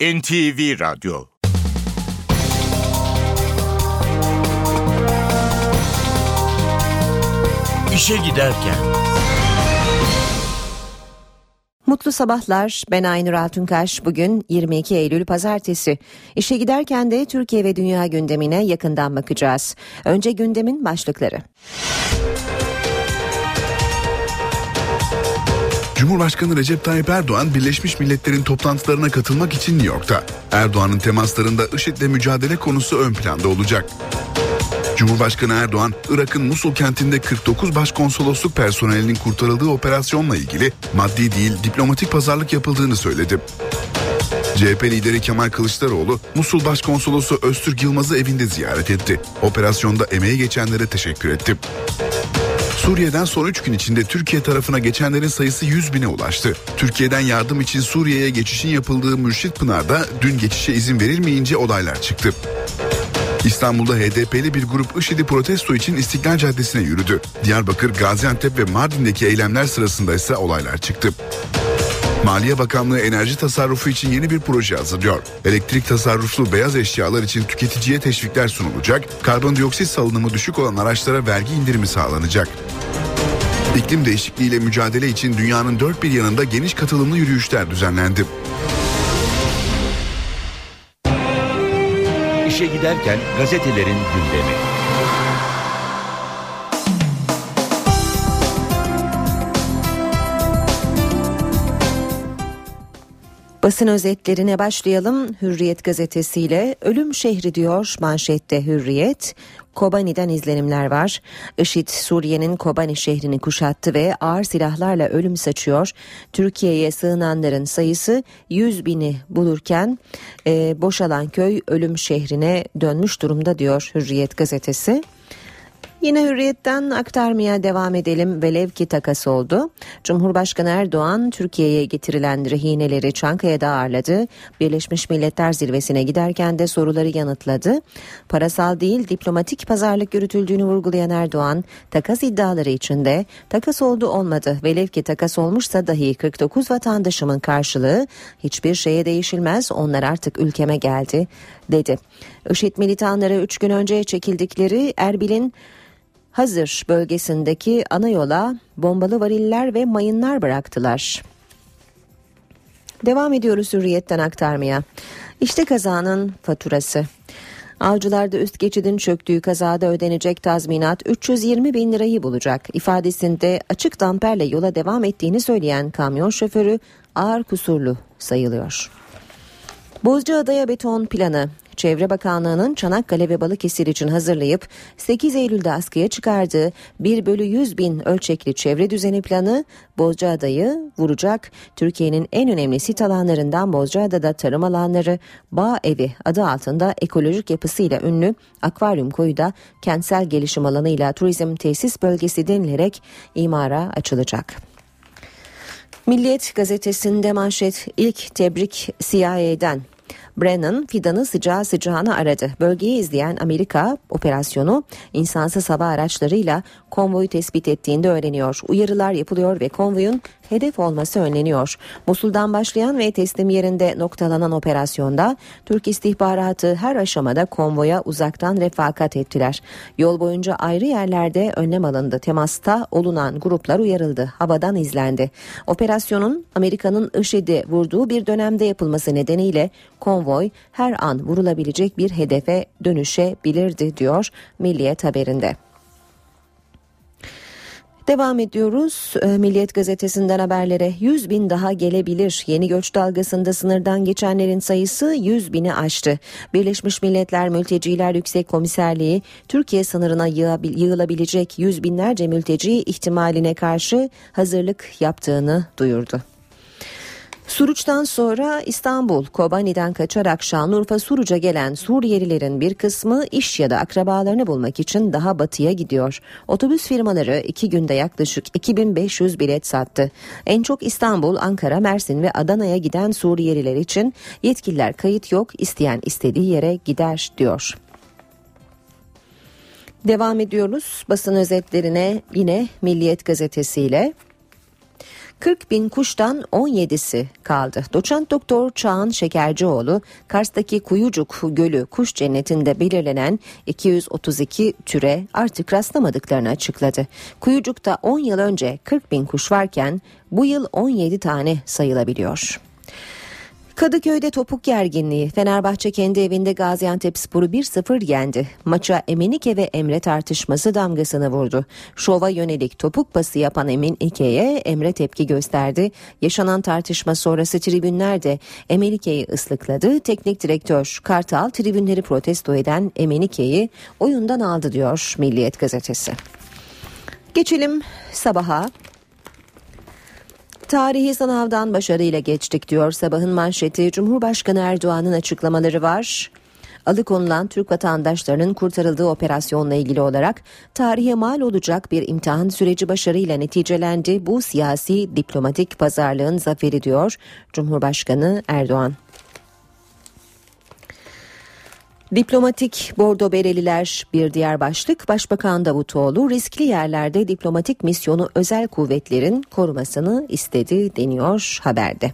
NTV Radyo İşe Giderken Mutlu sabahlar. Ben Aynur Altunkaş. Bugün 22 Eylül Pazartesi. İşe giderken de Türkiye ve dünya gündemine yakından bakacağız. Önce gündemin başlıkları. Cumhurbaşkanı Recep Tayyip Erdoğan Birleşmiş Milletler'in toplantılarına katılmak için New York'ta. Erdoğan'ın temaslarında IŞİD'le mücadele konusu ön planda olacak. Cumhurbaşkanı Erdoğan, Irak'ın Musul kentinde 49 başkonsolosluk personelinin kurtarıldığı operasyonla ilgili maddi değil diplomatik pazarlık yapıldığını söyledi. CHP lideri Kemal Kılıçdaroğlu, Musul Başkonsolosu Öztürk Yılmaz'ı evinde ziyaret etti. Operasyonda emeği geçenlere teşekkür etti. Suriye'den son 3 gün içinde Türkiye tarafına geçenlerin sayısı 100 bine ulaştı. Türkiye'den yardım için Suriye'ye geçişin yapıldığı Mürşit Pınar'da dün geçişe izin verilmeyince olaylar çıktı. İstanbul'da HDP'li bir grup IŞİD'i protesto için İstiklal Caddesi'ne yürüdü. Diyarbakır, Gaziantep ve Mardin'deki eylemler sırasında ise olaylar çıktı. Maliye Bakanlığı enerji tasarrufu için yeni bir proje hazırlıyor. Elektrik tasarruflu beyaz eşyalar için tüketiciye teşvikler sunulacak, karbondioksit salınımı düşük olan araçlara vergi indirimi sağlanacak. İklim değişikliğiyle mücadele için dünyanın dört bir yanında geniş katılımlı yürüyüşler düzenlendi. İşe Giderken gazetelerin gündemi. Basın özetlerine başlayalım. Hürriyet gazetesiyle ölüm şehri diyor manşette Hürriyet. Kobani'den izlenimler var. IŞİD Suriye'nin Kobani şehrini kuşattı ve ağır silahlarla ölüm saçıyor. Türkiye'ye sığınanların sayısı 100 bini bulurken e, boşalan köy ölüm şehrine dönmüş durumda diyor Hürriyet gazetesi. Yine hürriyetten aktarmaya devam edelim. Velev ki takas oldu. Cumhurbaşkanı Erdoğan Türkiye'ye getirilen rehineleri Çankaya'da ağırladı. Birleşmiş Milletler Zirvesi'ne giderken de soruları yanıtladı. Parasal değil diplomatik pazarlık yürütüldüğünü vurgulayan Erdoğan takas iddiaları içinde takas oldu olmadı. Velev ki takas olmuşsa dahi 49 vatandaşımın karşılığı hiçbir şeye değişilmez onlar artık ülkeme geldi dedi. IŞİD militanları 3 gün önce çekildikleri Erbil'in Hazır bölgesindeki ana yola bombalı variller ve mayınlar bıraktılar. Devam ediyoruz hürriyetten aktarmaya. İşte kazanın faturası. Avcılarda üst geçidin çöktüğü kazada ödenecek tazminat 320 bin lirayı bulacak. İfadesinde açık damperle yola devam ettiğini söyleyen kamyon şoförü ağır kusurlu sayılıyor. Bozcaada'ya beton planı Çevre Bakanlığı'nın Çanakkale ve Balıkesir için hazırlayıp 8 Eylül'de askıya çıkardığı 1 bölü 100 bin ölçekli çevre düzeni planı Bozcaada'yı vuracak. Türkiye'nin en önemli sit alanlarından Bozcaada'da tarım alanları Bağ Evi adı altında ekolojik yapısıyla ünlü akvaryum koyu da kentsel gelişim alanıyla turizm tesis bölgesi denilerek imara açılacak. Milliyet gazetesinde manşet ilk tebrik CIA'den Brennan fidanı sıcağı sıcağına aradı. Bölgeyi izleyen Amerika operasyonu insansız hava araçlarıyla konvoyu tespit ettiğinde öğreniyor. Uyarılar yapılıyor ve konvoyun hedef olması önleniyor. Musul'dan başlayan ve teslim yerinde noktalanan operasyonda Türk istihbaratı her aşamada konvoya uzaktan refakat ettiler. Yol boyunca ayrı yerlerde önlem alındı. Temasta olunan gruplar uyarıldı. Havadan izlendi. Operasyonun Amerika'nın IŞİD'i vurduğu bir dönemde yapılması nedeniyle konvoy her an vurulabilecek bir hedefe dönüşebilirdi diyor Milliyet haberinde. Devam ediyoruz. Ee, Milliyet gazetesinden haberlere 100 bin daha gelebilir. Yeni göç dalgasında sınırdan geçenlerin sayısı 100 bini aştı. Birleşmiş Milletler Mülteciler Yüksek Komiserliği Türkiye sınırına yığılabilecek yüz binlerce mülteci ihtimaline karşı hazırlık yaptığını duyurdu. Suruç'tan sonra İstanbul, Kobani'den kaçarak Şanlıurfa Suruç'a gelen Suriyelilerin bir kısmı iş ya da akrabalarını bulmak için daha batıya gidiyor. Otobüs firmaları iki günde yaklaşık 2500 bilet sattı. En çok İstanbul, Ankara, Mersin ve Adana'ya giden Suriyeliler için yetkililer kayıt yok, isteyen istediği yere gider diyor. Devam ediyoruz basın özetlerine yine Milliyet gazetesiyle. 40 bin kuştan 17'si kaldı. Doçent Doktor Çağan Şekercioğlu, Kars'taki Kuyucuk Gölü kuş cennetinde belirlenen 232 türe artık rastlamadıklarını açıkladı. Kuyucuk'ta 10 yıl önce 40 bin kuş varken bu yıl 17 tane sayılabiliyor. Kadıköy'de topuk gerginliği. Fenerbahçe kendi evinde Gaziantep Sporu 1-0 yendi. Maça Emenike ve Emre tartışması damgasını vurdu. Şova yönelik topuk pası yapan Emenike'ye Emre tepki gösterdi. Yaşanan tartışma sonrası tribünler de Emenike'yi ıslıkladı. Teknik direktör Kartal tribünleri protesto eden Emenike'yi oyundan aldı diyor Milliyet gazetesi. Geçelim sabaha. Tarihi sınavdan başarıyla geçtik diyor sabahın manşeti. Cumhurbaşkanı Erdoğan'ın açıklamaları var. Alıkonulan Türk vatandaşlarının kurtarıldığı operasyonla ilgili olarak tarihe mal olacak bir imtihan süreci başarıyla neticelendi. Bu siyasi diplomatik pazarlığın zaferi diyor Cumhurbaşkanı Erdoğan. Diplomatik bordo bereliler bir diğer başlık Başbakan Davutoğlu riskli yerlerde diplomatik misyonu özel kuvvetlerin korumasını istedi deniyor haberde.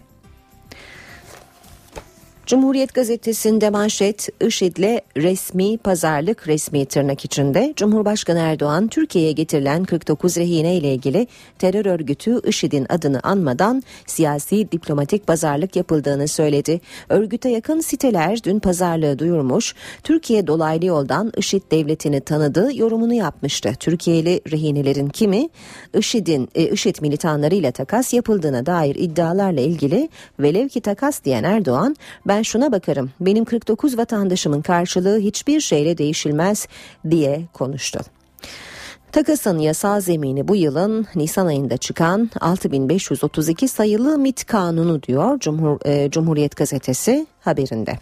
Cumhuriyet gazetesinde manşet IŞİD'le resmi pazarlık resmi tırnak içinde Cumhurbaşkanı Erdoğan Türkiye'ye getirilen 49 rehine ile ilgili terör örgütü IŞİD'in adını anmadan siyasi diplomatik pazarlık yapıldığını söyledi. Örgüte yakın siteler dün pazarlığı duyurmuş. Türkiye dolaylı yoldan IŞİD devletini tanıdığı yorumunu yapmıştı. Türkiye'li rehinelerin kimi IŞİD'in e, IŞİD militanlarıyla takas yapıldığına dair iddialarla ilgili velev ki takas diyen Erdoğan ben şuna bakarım benim 49 vatandaşımın karşılığı hiçbir şeyle değişilmez diye konuştu. Takasın yasal zemini bu yılın Nisan ayında çıkan 6532 sayılı MIT kanunu diyor Cumhur, e, Cumhuriyet gazetesi haberinde.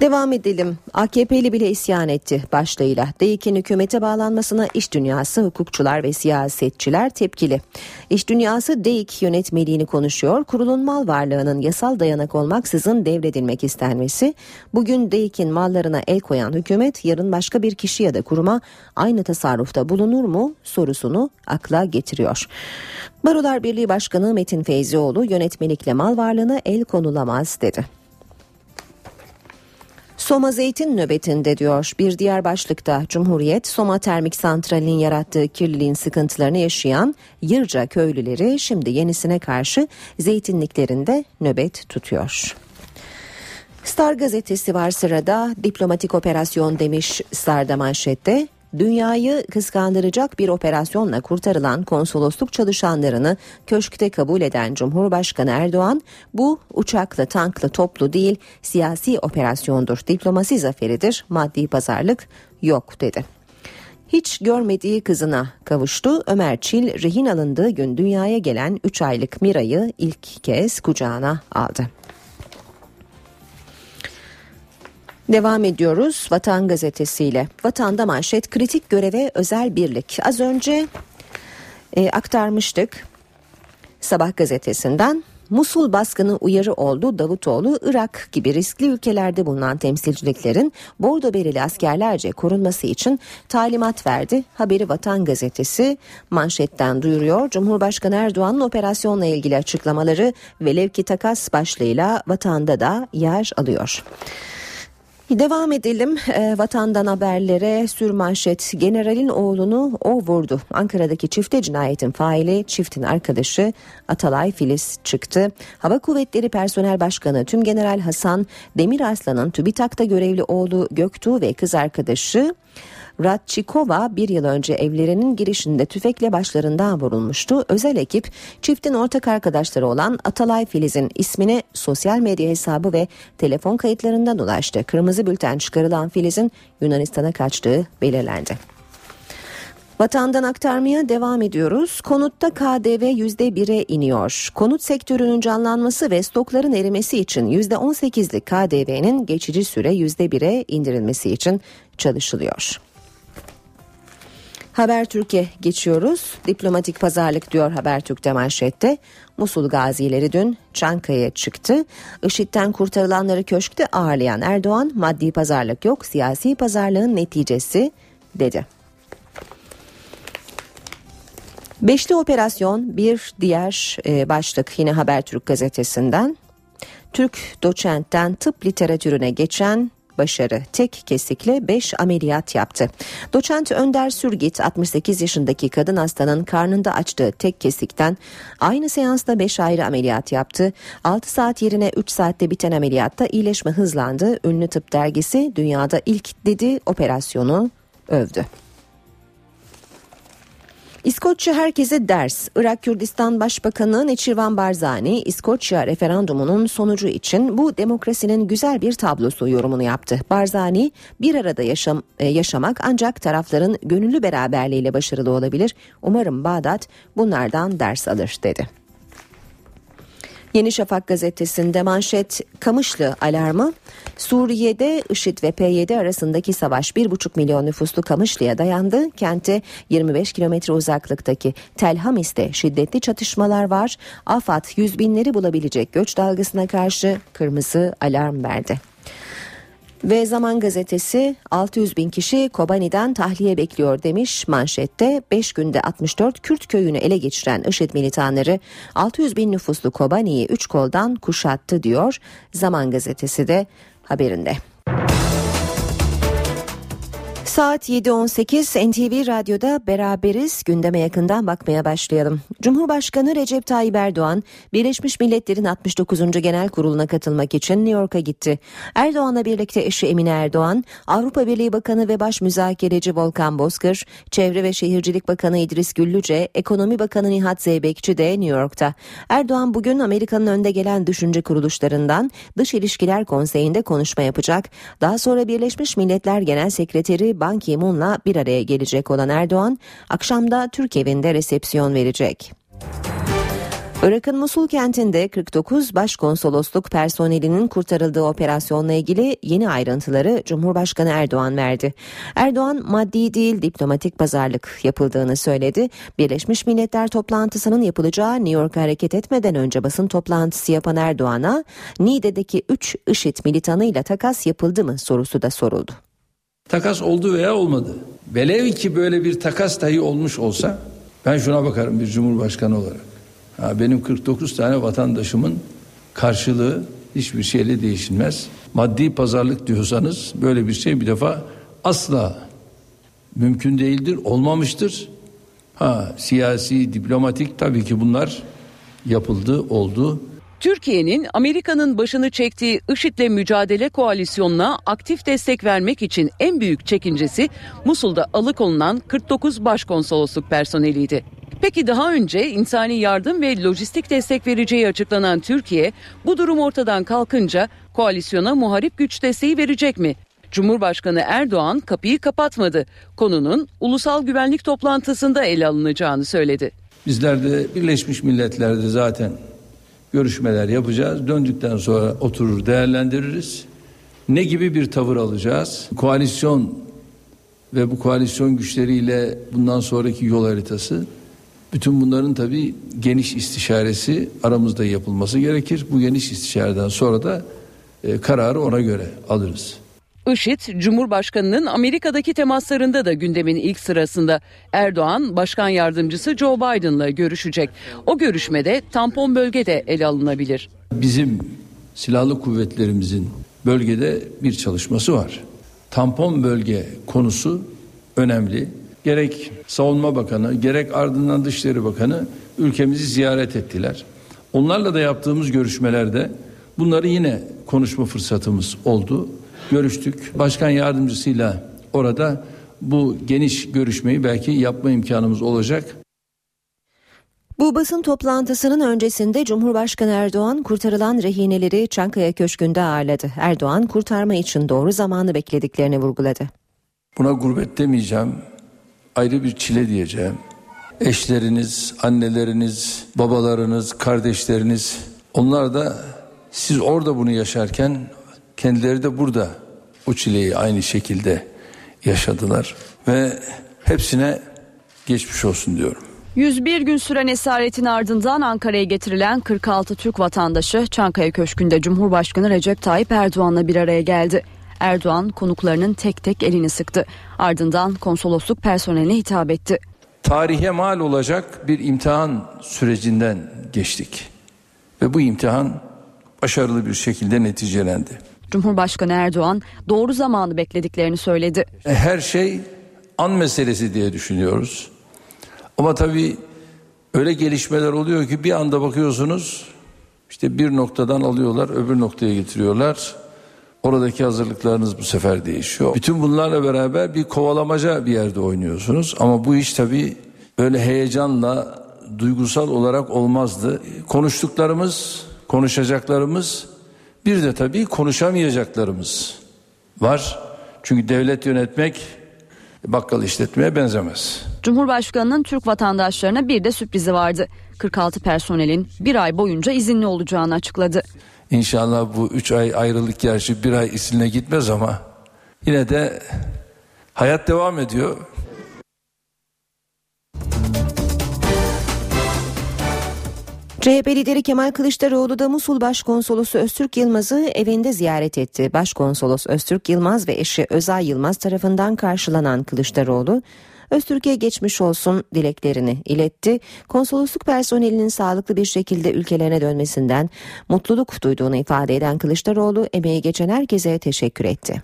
Devam edelim. AKP'li bile isyan etti başlığıyla. DEİK'in hükümete bağlanmasına iş dünyası, hukukçular ve siyasetçiler tepkili. İş dünyası DEİK yönetmeliğini konuşuyor. Kurulun mal varlığının yasal dayanak olmaksızın devredilmek istenmesi. Bugün DEİK'in mallarına el koyan hükümet yarın başka bir kişi ya da kuruma aynı tasarrufta bulunur mu sorusunu akla getiriyor. Barolar Birliği Başkanı Metin Feyzioğlu yönetmelikle mal varlığına el konulamaz dedi. Soma zeytin nöbetinde diyor. Bir diğer başlıkta Cumhuriyet Soma Termik Santrali'nin yarattığı kirliliğin sıkıntılarını yaşayan Yırca köylüleri şimdi yenisine karşı zeytinliklerinde nöbet tutuyor. Star gazetesi var sırada. Diplomatik operasyon demiş Star'da manşette dünyayı kıskandıracak bir operasyonla kurtarılan konsolosluk çalışanlarını köşkte kabul eden Cumhurbaşkanı Erdoğan bu uçaklı tanklı toplu değil siyasi operasyondur diplomasi zaferidir maddi pazarlık yok dedi. Hiç görmediği kızına kavuştu. Ömer Çil rehin alındığı gün dünyaya gelen 3 aylık Mira'yı ilk kez kucağına aldı. Devam ediyoruz Vatan Gazetesi'yle. Vatan'da manşet kritik göreve özel birlik. Az önce e, aktarmıştık Sabah gazetesinden. Musul baskını uyarı oldu Davutoğlu Irak gibi riskli ülkelerde bulunan temsilciliklerin bordo bereli askerlerce korunması için talimat verdi. Haberi Vatan Gazetesi manşetten duyuruyor. Cumhurbaşkanı Erdoğan'ın operasyonla ilgili açıklamaları velev ki takas başlığıyla vatanda da yer alıyor. Devam edelim e, vatandan haberlere sürmanşet generalin oğlunu o vurdu. Ankara'daki çifte cinayetin faili çiftin arkadaşı Atalay Filiz çıktı. Hava Kuvvetleri Personel Başkanı Tüm General Hasan Demirarslan'ın TÜBİTAK'ta görevli oğlu Göktuğ ve kız arkadaşı Radçikova bir yıl önce evlerinin girişinde tüfekle başlarından vurulmuştu. Özel ekip çiftin ortak arkadaşları olan Atalay Filiz'in ismine sosyal medya hesabı ve telefon kayıtlarından ulaştı. Kırmızı bülten çıkarılan Filiz'in Yunanistan'a kaçtığı belirlendi. Vatandan aktarmaya devam ediyoruz. Konutta KDV %1'e iniyor. Konut sektörünün canlanması ve stokların erimesi için %18'lik KDV'nin geçici süre %1'e indirilmesi için çalışılıyor. Habertürk'e geçiyoruz. Diplomatik pazarlık diyor Habertürk'te manşette. Musul gazileri dün Çankaya'ya çıktı. IŞİD'den kurtarılanları köşkte ağırlayan Erdoğan maddi pazarlık yok siyasi pazarlığın neticesi dedi. Beşli operasyon bir diğer e, başlık yine Habertürk gazetesinden. Türk doçentten tıp literatürüne geçen başarı tek kesikle 5 ameliyat yaptı. Doçent Önder Sürgit 68 yaşındaki kadın hastanın karnında açtığı tek kesikten aynı seansta 5 ayrı ameliyat yaptı. 6 saat yerine 3 saatte biten ameliyatta iyileşme hızlandı. Ünlü tıp dergisi dünyada ilk dedi operasyonu övdü. İskoçya herkese ders. Irak Kürdistan Başbakanı Neçirvan Barzani, İskoçya referandumunun sonucu için bu demokrasinin güzel bir tablosu yorumunu yaptı. Barzani, bir arada yaşam, e, yaşamak ancak tarafların gönüllü beraberliğiyle başarılı olabilir. Umarım Bağdat bunlardan ders alır dedi. Yeni Şafak gazetesinde manşet Kamışlı alarmı Suriye'de IŞİD ve PYD arasındaki savaş 1,5 milyon nüfuslu Kamışlı'ya dayandı. Kente 25 kilometre uzaklıktaki Tel Hamis'te şiddetli çatışmalar var. AFAD yüz binleri bulabilecek göç dalgasına karşı kırmızı alarm verdi. Ve Zaman Gazetesi 600 bin kişi Kobani'den tahliye bekliyor demiş manşette 5 günde 64 Kürt köyünü ele geçiren IŞİD militanları 600 bin nüfuslu Kobani'yi 3 koldan kuşattı diyor Zaman Gazetesi de haberinde. Saat 7.18 NTV Radyo'da beraberiz. Gündeme yakından bakmaya başlayalım. Cumhurbaşkanı Recep Tayyip Erdoğan, Birleşmiş Milletler'in 69. Genel Kurulu'na katılmak için New York'a gitti. Erdoğan'la birlikte eşi Emine Erdoğan, Avrupa Birliği Bakanı ve Baş Müzakereci Volkan Bozkır, Çevre ve Şehircilik Bakanı İdris Güllüce, Ekonomi Bakanı Nihat Zeybekçi de New York'ta. Erdoğan bugün Amerika'nın önde gelen düşünce kuruluşlarından Dış İlişkiler Konseyi'nde konuşma yapacak. Daha sonra Birleşmiş Milletler Genel Sekreteri Ban Ki-moon'la bir araya gelecek olan Erdoğan, akşamda Türk evinde resepsiyon verecek. Irak'ın Musul kentinde 49 başkonsolosluk personelinin kurtarıldığı operasyonla ilgili yeni ayrıntıları Cumhurbaşkanı Erdoğan verdi. Erdoğan maddi değil diplomatik pazarlık yapıldığını söyledi. Birleşmiş Milletler toplantısının yapılacağı New York'a hareket etmeden önce basın toplantısı yapan Erdoğan'a Niğde'deki 3 IŞİD militanıyla takas yapıldı mı sorusu da soruldu. Takas oldu veya olmadı. Velev ki böyle bir takas dahi olmuş olsa ben şuna bakarım bir cumhurbaşkanı olarak. Ha, benim 49 tane vatandaşımın karşılığı hiçbir şeyle değişilmez. Maddi pazarlık diyorsanız böyle bir şey bir defa asla mümkün değildir, olmamıştır. Ha siyasi, diplomatik tabii ki bunlar yapıldı, oldu. Türkiye'nin Amerika'nın başını çektiği IŞİD'le mücadele koalisyonuna aktif destek vermek için en büyük çekincesi Musul'da alıkonulan 49 başkonsolosluk personeliydi. Peki daha önce insani yardım ve lojistik destek vereceği açıklanan Türkiye bu durum ortadan kalkınca koalisyona muharip güç desteği verecek mi? Cumhurbaşkanı Erdoğan kapıyı kapatmadı. Konunun ulusal güvenlik toplantısında ele alınacağını söyledi. Bizler de Birleşmiş Milletler'de zaten görüşmeler yapacağız. Döndükten sonra oturur değerlendiririz. Ne gibi bir tavır alacağız? Koalisyon ve bu koalisyon güçleriyle bundan sonraki yol haritası bütün bunların tabii geniş istişaresi aramızda yapılması gerekir. Bu geniş istişareden sonra da e, kararı ona göre alırız. IŞİD, Cumhurbaşkanı'nın Amerika'daki temaslarında da gündemin ilk sırasında. Erdoğan, Başkan Yardımcısı Joe Biden'la görüşecek. O görüşmede tampon bölgede ele alınabilir. Bizim silahlı kuvvetlerimizin bölgede bir çalışması var. Tampon bölge konusu önemli. Gerek Savunma Bakanı, gerek ardından Dışişleri Bakanı ülkemizi ziyaret ettiler. Onlarla da yaptığımız görüşmelerde bunları yine konuşma fırsatımız oldu görüştük. Başkan yardımcısıyla orada bu geniş görüşmeyi belki yapma imkanımız olacak. Bu basın toplantısının öncesinde Cumhurbaşkanı Erdoğan kurtarılan rehineleri Çankaya Köşkü'nde ağırladı. Erdoğan kurtarma için doğru zamanı beklediklerini vurguladı. Buna gurbet demeyeceğim, ayrı bir çile diyeceğim. Eşleriniz, anneleriniz, babalarınız, kardeşleriniz onlar da siz orada bunu yaşarken kendileri de burada o çileyi aynı şekilde yaşadılar ve hepsine geçmiş olsun diyorum. 101 gün süren esaretin ardından Ankara'ya getirilen 46 Türk vatandaşı Çankaya Köşkü'nde Cumhurbaşkanı Recep Tayyip Erdoğan'la bir araya geldi. Erdoğan konuklarının tek tek elini sıktı. Ardından konsolosluk personeline hitap etti. tarihe mal olacak bir imtihan sürecinden geçtik. Ve bu imtihan başarılı bir şekilde neticelendi. Cumhurbaşkanı Erdoğan doğru zamanı beklediklerini söyledi. E, Her şey an meselesi diye düşünüyoruz. Ama tabii öyle gelişmeler oluyor ki bir anda bakıyorsunuz işte bir noktadan alıyorlar öbür noktaya getiriyorlar. Oradaki hazırlıklarınız bu sefer değişiyor. Bütün bunlarla beraber bir kovalamaca bir yerde oynuyorsunuz. Ama bu iş tabii öyle heyecanla duygusal olarak olmazdı. Konuştuklarımız, konuşacaklarımız bir de tabii konuşamayacaklarımız var. Çünkü devlet yönetmek bakkal işletmeye benzemez. Cumhurbaşkanının Türk vatandaşlarına bir de sürprizi vardı. 46 personelin bir ay boyunca izinli olacağını açıkladı. İnşallah bu üç ay ayrılık gerçi bir ay isiline gitmez ama yine de hayat devam ediyor. CHP lideri Kemal Kılıçdaroğlu da Musul Başkonsolosu Öztürk Yılmaz'ı evinde ziyaret etti. Başkonsolos Öztürk Yılmaz ve eşi Özay Yılmaz tarafından karşılanan Kılıçdaroğlu, Öztürk'e geçmiş olsun dileklerini iletti. Konsolosluk personelinin sağlıklı bir şekilde ülkelerine dönmesinden mutluluk duyduğunu ifade eden Kılıçdaroğlu emeği geçen herkese teşekkür etti.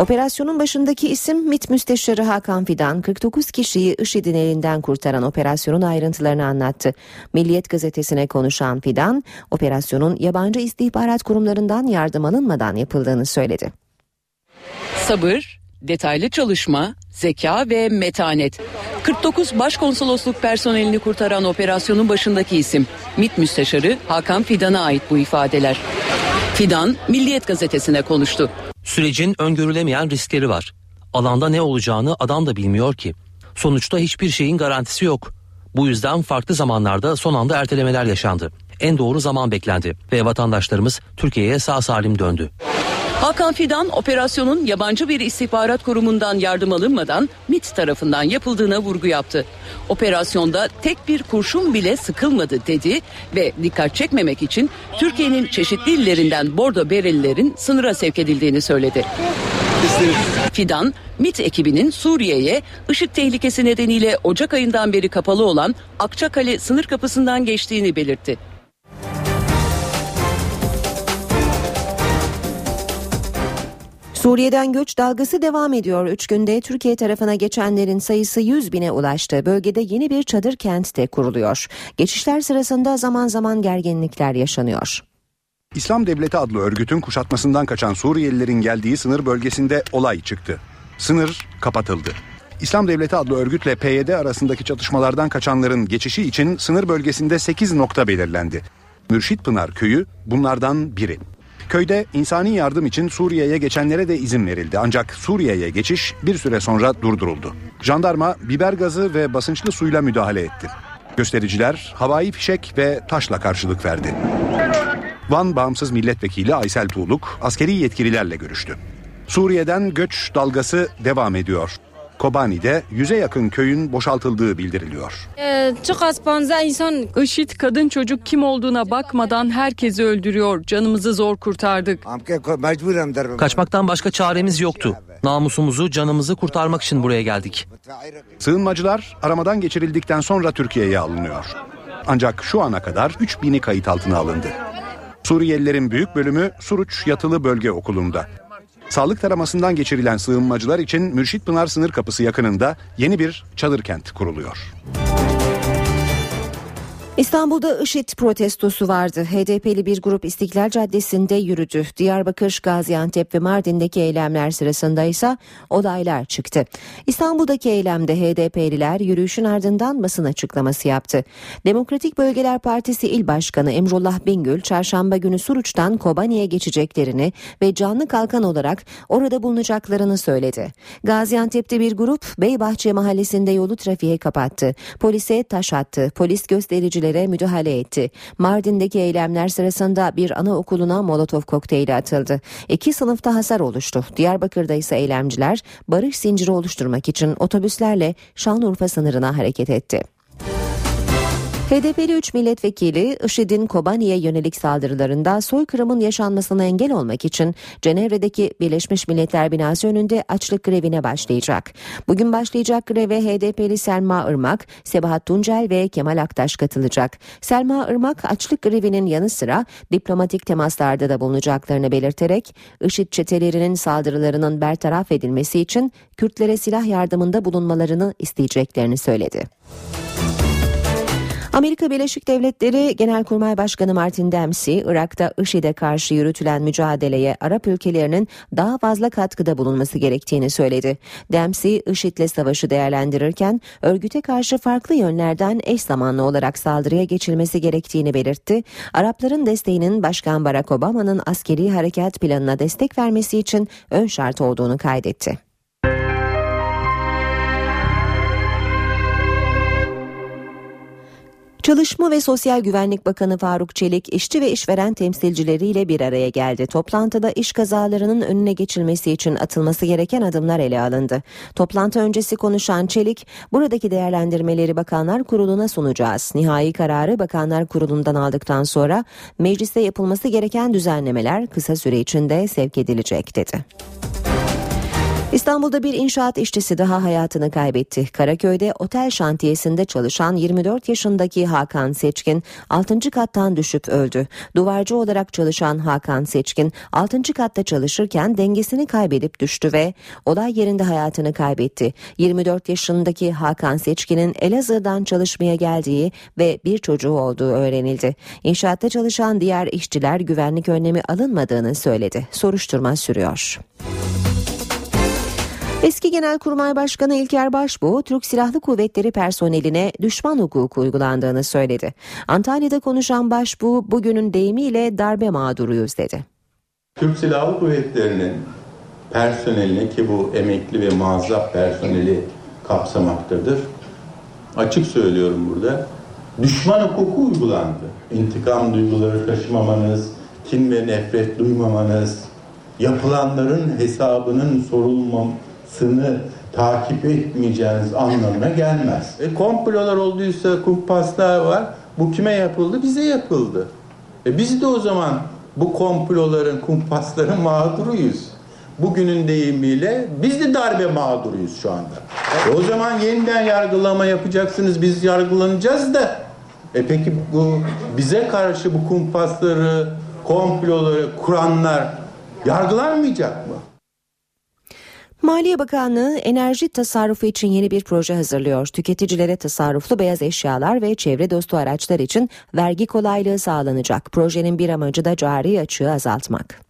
Operasyonun başındaki isim MİT Müsteşarı Hakan Fidan 49 kişiyi IŞİD'in elinden kurtaran operasyonun ayrıntılarını anlattı. Milliyet gazetesine konuşan Fidan, operasyonun yabancı istihbarat kurumlarından yardım alınmadan yapıldığını söyledi. Sabır, detaylı çalışma, zeka ve metanet. 49 başkonsolosluk personelini kurtaran operasyonun başındaki isim MİT Müsteşarı Hakan Fidan'a ait bu ifadeler. Fidan, Milliyet gazetesine konuştu. Sürecin öngörülemeyen riskleri var. Alanda ne olacağını adam da bilmiyor ki. Sonuçta hiçbir şeyin garantisi yok. Bu yüzden farklı zamanlarda son anda ertelemeler yaşandı. En doğru zaman beklendi ve vatandaşlarımız Türkiye'ye sağ salim döndü. Hakan Fidan operasyonun yabancı bir istihbarat kurumundan yardım alınmadan MIT tarafından yapıldığına vurgu yaptı. Operasyonda tek bir kurşun bile sıkılmadı dedi ve dikkat çekmemek için Türkiye'nin çeşitli illerinden bordo berelilerin sınıra sevk edildiğini söyledi. Fidan, MIT ekibinin Suriye'ye IŞİD tehlikesi nedeniyle Ocak ayından beri kapalı olan Akçakale sınır kapısından geçtiğini belirtti. Suriye'den göç dalgası devam ediyor. Üç günde Türkiye tarafına geçenlerin sayısı 100 bine ulaştı. Bölgede yeni bir çadır kent de kuruluyor. Geçişler sırasında zaman zaman gerginlikler yaşanıyor. İslam Devleti adlı örgütün kuşatmasından kaçan Suriyelilerin geldiği sınır bölgesinde olay çıktı. Sınır kapatıldı. İslam Devleti adlı örgütle PYD arasındaki çatışmalardan kaçanların geçişi için sınır bölgesinde 8 nokta belirlendi. Mürşit Pınar köyü bunlardan biri. Köyde insani yardım için Suriye'ye geçenlere de izin verildi. Ancak Suriye'ye geçiş bir süre sonra durduruldu. Jandarma biber gazı ve basınçlı suyla müdahale etti. Göstericiler havai fişek ve taşla karşılık verdi. Van Bağımsız Milletvekili Aysel Tuğluk askeri yetkililerle görüştü. Suriye'den göç dalgası devam ediyor. Kobani'de yüze yakın köyün boşaltıldığı bildiriliyor. Ee, çok az panza insan IŞİD kadın çocuk kim olduğuna bakmadan herkesi öldürüyor. Canımızı zor kurtardık. Kaçmaktan başka çaremiz yoktu. Namusumuzu, canımızı kurtarmak için buraya geldik. Sığınmacılar aramadan geçirildikten sonra Türkiye'ye alınıyor. Ancak şu ana kadar 3000'i kayıt altına alındı. Suriyelilerin büyük bölümü Suruç Yatılı Bölge Okulu'nda. Sağlık taramasından geçirilen sığınmacılar için Mürşit Pınar sınır kapısı yakınında yeni bir çadır kent kuruluyor. İstanbul'da IŞİD protestosu vardı. HDP'li bir grup İstiklal Caddesi'nde yürüdü. Diyarbakır, Gaziantep ve Mardin'deki eylemler sırasında ise olaylar çıktı. İstanbul'daki eylemde HDP'liler yürüyüşün ardından basın açıklaması yaptı. Demokratik Bölgeler Partisi İl Başkanı Emrullah Bingül, çarşamba günü Suruç'tan Kobani'ye geçeceklerini ve canlı kalkan olarak orada bulunacaklarını söyledi. Gaziantep'te bir grup Beybahçe mahallesinde yolu trafiğe kapattı. Polise taş attı. Polis göstericileri müdahale etti. Mardin'deki eylemler sırasında bir anaokuluna molotof kokteyli atıldı. İki sınıfta hasar oluştu. Diyarbakır'da ise eylemciler barış zinciri oluşturmak için otobüslerle Şanlıurfa sınırına hareket etti. HDP'li 3 milletvekili IŞİD'in Kobani'ye yönelik saldırılarında soykırımın yaşanmasına engel olmak için Cenevre'deki Birleşmiş Milletler binası önünde açlık grevine başlayacak. Bugün başlayacak greve HDP'li Selma Irmak, Sebahat Tuncel ve Kemal Aktaş katılacak. Selma Irmak açlık grevinin yanı sıra diplomatik temaslarda da bulunacaklarını belirterek IŞİD çetelerinin saldırılarının bertaraf edilmesi için Kürtlere silah yardımında bulunmalarını isteyeceklerini söyledi. Amerika Birleşik Devletleri Genelkurmay Başkanı Martin Dempsey, Irak'ta IŞİD'e karşı yürütülen mücadeleye Arap ülkelerinin daha fazla katkıda bulunması gerektiğini söyledi. Dempsey, IŞİD'le savaşı değerlendirirken örgüte karşı farklı yönlerden eş zamanlı olarak saldırıya geçilmesi gerektiğini belirtti. Arapların desteğinin Başkan Barack Obama'nın askeri harekat planına destek vermesi için ön şart olduğunu kaydetti. Çalışma ve Sosyal Güvenlik Bakanı Faruk Çelik işçi ve işveren temsilcileriyle bir araya geldi. Toplantıda iş kazalarının önüne geçilmesi için atılması gereken adımlar ele alındı. Toplantı öncesi konuşan Çelik, buradaki değerlendirmeleri Bakanlar Kurulu'na sunacağız. Nihai kararı Bakanlar Kurulu'ndan aldıktan sonra mecliste yapılması gereken düzenlemeler kısa süre içinde sevk edilecek dedi. İstanbul'da bir inşaat işçisi daha hayatını kaybetti. Karaköy'de otel şantiyesinde çalışan 24 yaşındaki Hakan Seçkin 6. kattan düşüp öldü. Duvarcı olarak çalışan Hakan Seçkin 6. katta çalışırken dengesini kaybedip düştü ve olay yerinde hayatını kaybetti. 24 yaşındaki Hakan Seçkin'in Elazığ'dan çalışmaya geldiği ve bir çocuğu olduğu öğrenildi. İnşaatta çalışan diğer işçiler güvenlik önlemi alınmadığını söyledi. Soruşturma sürüyor. Eski Genelkurmay Başkanı İlker Başbuğ, Türk Silahlı Kuvvetleri personeline düşman hukuku uygulandığını söyledi. Antalya'da konuşan Başbuğ, bugünün deyimiyle darbe mağduruyuz dedi. Türk Silahlı Kuvvetleri'nin personeline ki bu emekli ve muazzaf personeli kapsamaktadır. Açık söylüyorum burada. Düşman hukuku uygulandı. İntikam duyguları taşımamanız, kin ve nefret duymamanız, yapılanların hesabının sorulmamasını takip etmeyeceğiniz anlamına gelmez. E, komplolar olduysa, kumpaslar var. Bu kime yapıldı? Bize yapıldı. E, biz de o zaman bu komploların, kumpasların mağduruyuz. Bugünün deyimiyle biz de darbe mağduruyuz şu anda. E, o zaman yeniden yargılama yapacaksınız, biz yargılanacağız da. E peki bu bize karşı bu kumpasları, komploları kuranlar yargılanmayacak mı? Maliye Bakanlığı enerji tasarrufu için yeni bir proje hazırlıyor. Tüketicilere tasarruflu beyaz eşyalar ve çevre dostu araçlar için vergi kolaylığı sağlanacak. Projenin bir amacı da cari açığı azaltmak.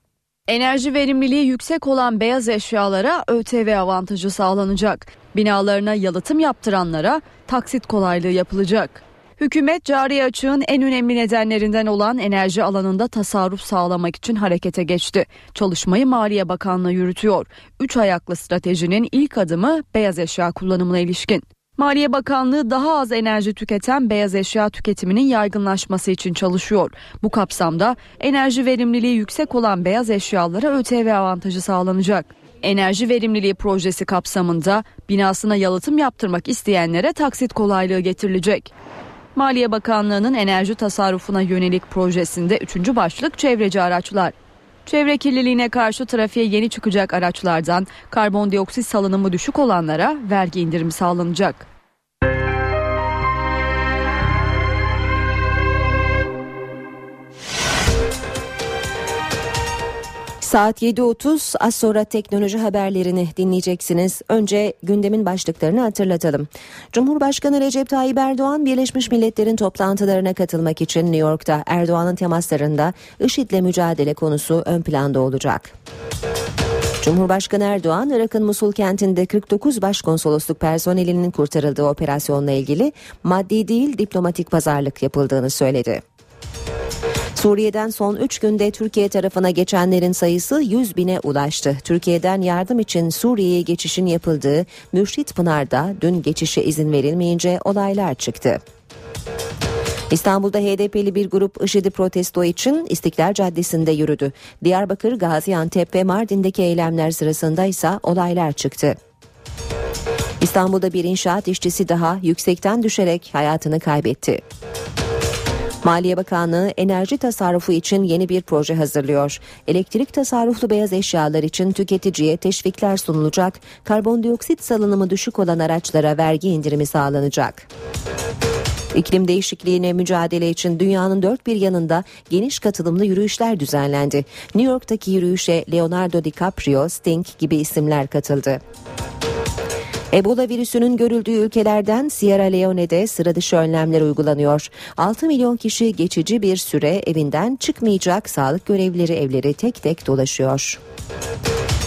Enerji verimliliği yüksek olan beyaz eşyalara ÖTV avantajı sağlanacak. Binalarına yalıtım yaptıranlara taksit kolaylığı yapılacak. Hükümet cari açığın en önemli nedenlerinden olan enerji alanında tasarruf sağlamak için harekete geçti. Çalışmayı Maliye Bakanlığı yürütüyor. Üç ayaklı stratejinin ilk adımı beyaz eşya kullanımına ilişkin. Maliye Bakanlığı daha az enerji tüketen beyaz eşya tüketiminin yaygınlaşması için çalışıyor. Bu kapsamda enerji verimliliği yüksek olan beyaz eşyalara ÖTV avantajı sağlanacak. Enerji verimliliği projesi kapsamında binasına yalıtım yaptırmak isteyenlere taksit kolaylığı getirilecek. Maliye Bakanlığı'nın enerji tasarrufuna yönelik projesinde üçüncü başlık çevreci araçlar. Çevre kirliliğine karşı trafiğe yeni çıkacak araçlardan karbondioksit salınımı düşük olanlara vergi indirimi sağlanacak. Saat 7.30 az sonra teknoloji haberlerini dinleyeceksiniz. Önce gündemin başlıklarını hatırlatalım. Cumhurbaşkanı Recep Tayyip Erdoğan Birleşmiş Milletler'in toplantılarına katılmak için New York'ta Erdoğan'ın temaslarında IŞİD'le mücadele konusu ön planda olacak. Cumhurbaşkanı Erdoğan, Irak'ın Musul kentinde 49 başkonsolosluk personelinin kurtarıldığı operasyonla ilgili maddi değil diplomatik pazarlık yapıldığını söyledi. Suriye'den son 3 günde Türkiye tarafına geçenlerin sayısı 100 bine ulaştı. Türkiye'den yardım için Suriye'ye geçişin yapıldığı Mürşit Pınar'da dün geçişe izin verilmeyince olaylar çıktı. İstanbul'da HDP'li bir grup IŞİD'i protesto için İstiklal Caddesi'nde yürüdü. Diyarbakır, Gaziantep ve Mardin'deki eylemler sırasında ise olaylar çıktı. İstanbul'da bir inşaat işçisi daha yüksekten düşerek hayatını kaybetti. Maliye Bakanlığı enerji tasarrufu için yeni bir proje hazırlıyor. Elektrik tasarruflu beyaz eşyalar için tüketiciye teşvikler sunulacak, karbondioksit salınımı düşük olan araçlara vergi indirimi sağlanacak. İklim değişikliğine mücadele için dünyanın dört bir yanında geniş katılımlı yürüyüşler düzenlendi. New York'taki yürüyüşe Leonardo DiCaprio, Sting gibi isimler katıldı. Ebola virüsünün görüldüğü ülkelerden Sierra Leone'de sıra dışı önlemler uygulanıyor. 6 milyon kişi geçici bir süre evinden çıkmayacak sağlık görevlileri evleri tek tek dolaşıyor.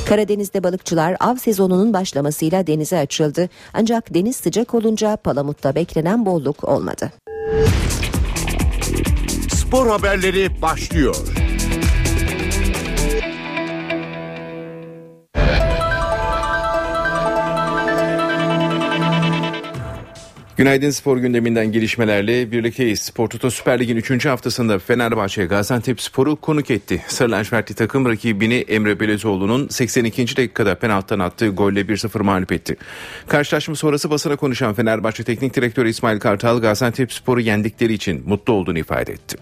Karadeniz'de balıkçılar av sezonunun başlamasıyla denize açıldı. Ancak deniz sıcak olunca palamutta beklenen bolluk olmadı. Spor haberleri başlıyor. Günaydın spor gündeminden gelişmelerle birlikteyiz. Spor Toto Süper Lig'in 3. haftasında Fenerbahçe Gaziantep Spor'u konuk etti. Sarı lacivertli takım rakibini Emre Belezoğlu'nun 82. dakikada penaltıdan attığı golle 1-0 mağlup etti. Karşılaşma sonrası basına konuşan Fenerbahçe Teknik Direktörü İsmail Kartal Gaziantep Spor'u yendikleri için mutlu olduğunu ifade etti.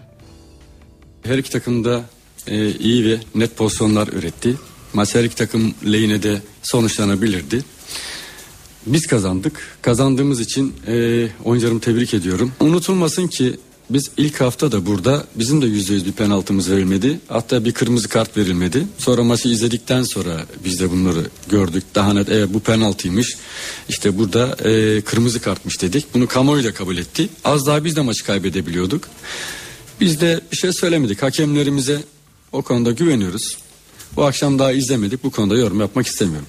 Her iki takım da e, iyi ve net pozisyonlar üretti. Maç her iki takım lehine de sonuçlanabilirdi. Biz kazandık. Kazandığımız için e, oyuncularımı tebrik ediyorum. Unutulmasın ki biz ilk hafta da burada bizim de yüzde yüz bir penaltımız verilmedi. Hatta bir kırmızı kart verilmedi. Sonra maçı izledikten sonra biz de bunları gördük. Daha net evet bu penaltıymış. İşte burada e, kırmızı kartmış dedik. Bunu kamuoyu da kabul etti. Az daha biz de maçı kaybedebiliyorduk. Biz de bir şey söylemedik. Hakemlerimize o konuda güveniyoruz. Bu akşam daha izlemedik. Bu konuda yorum yapmak istemiyorum.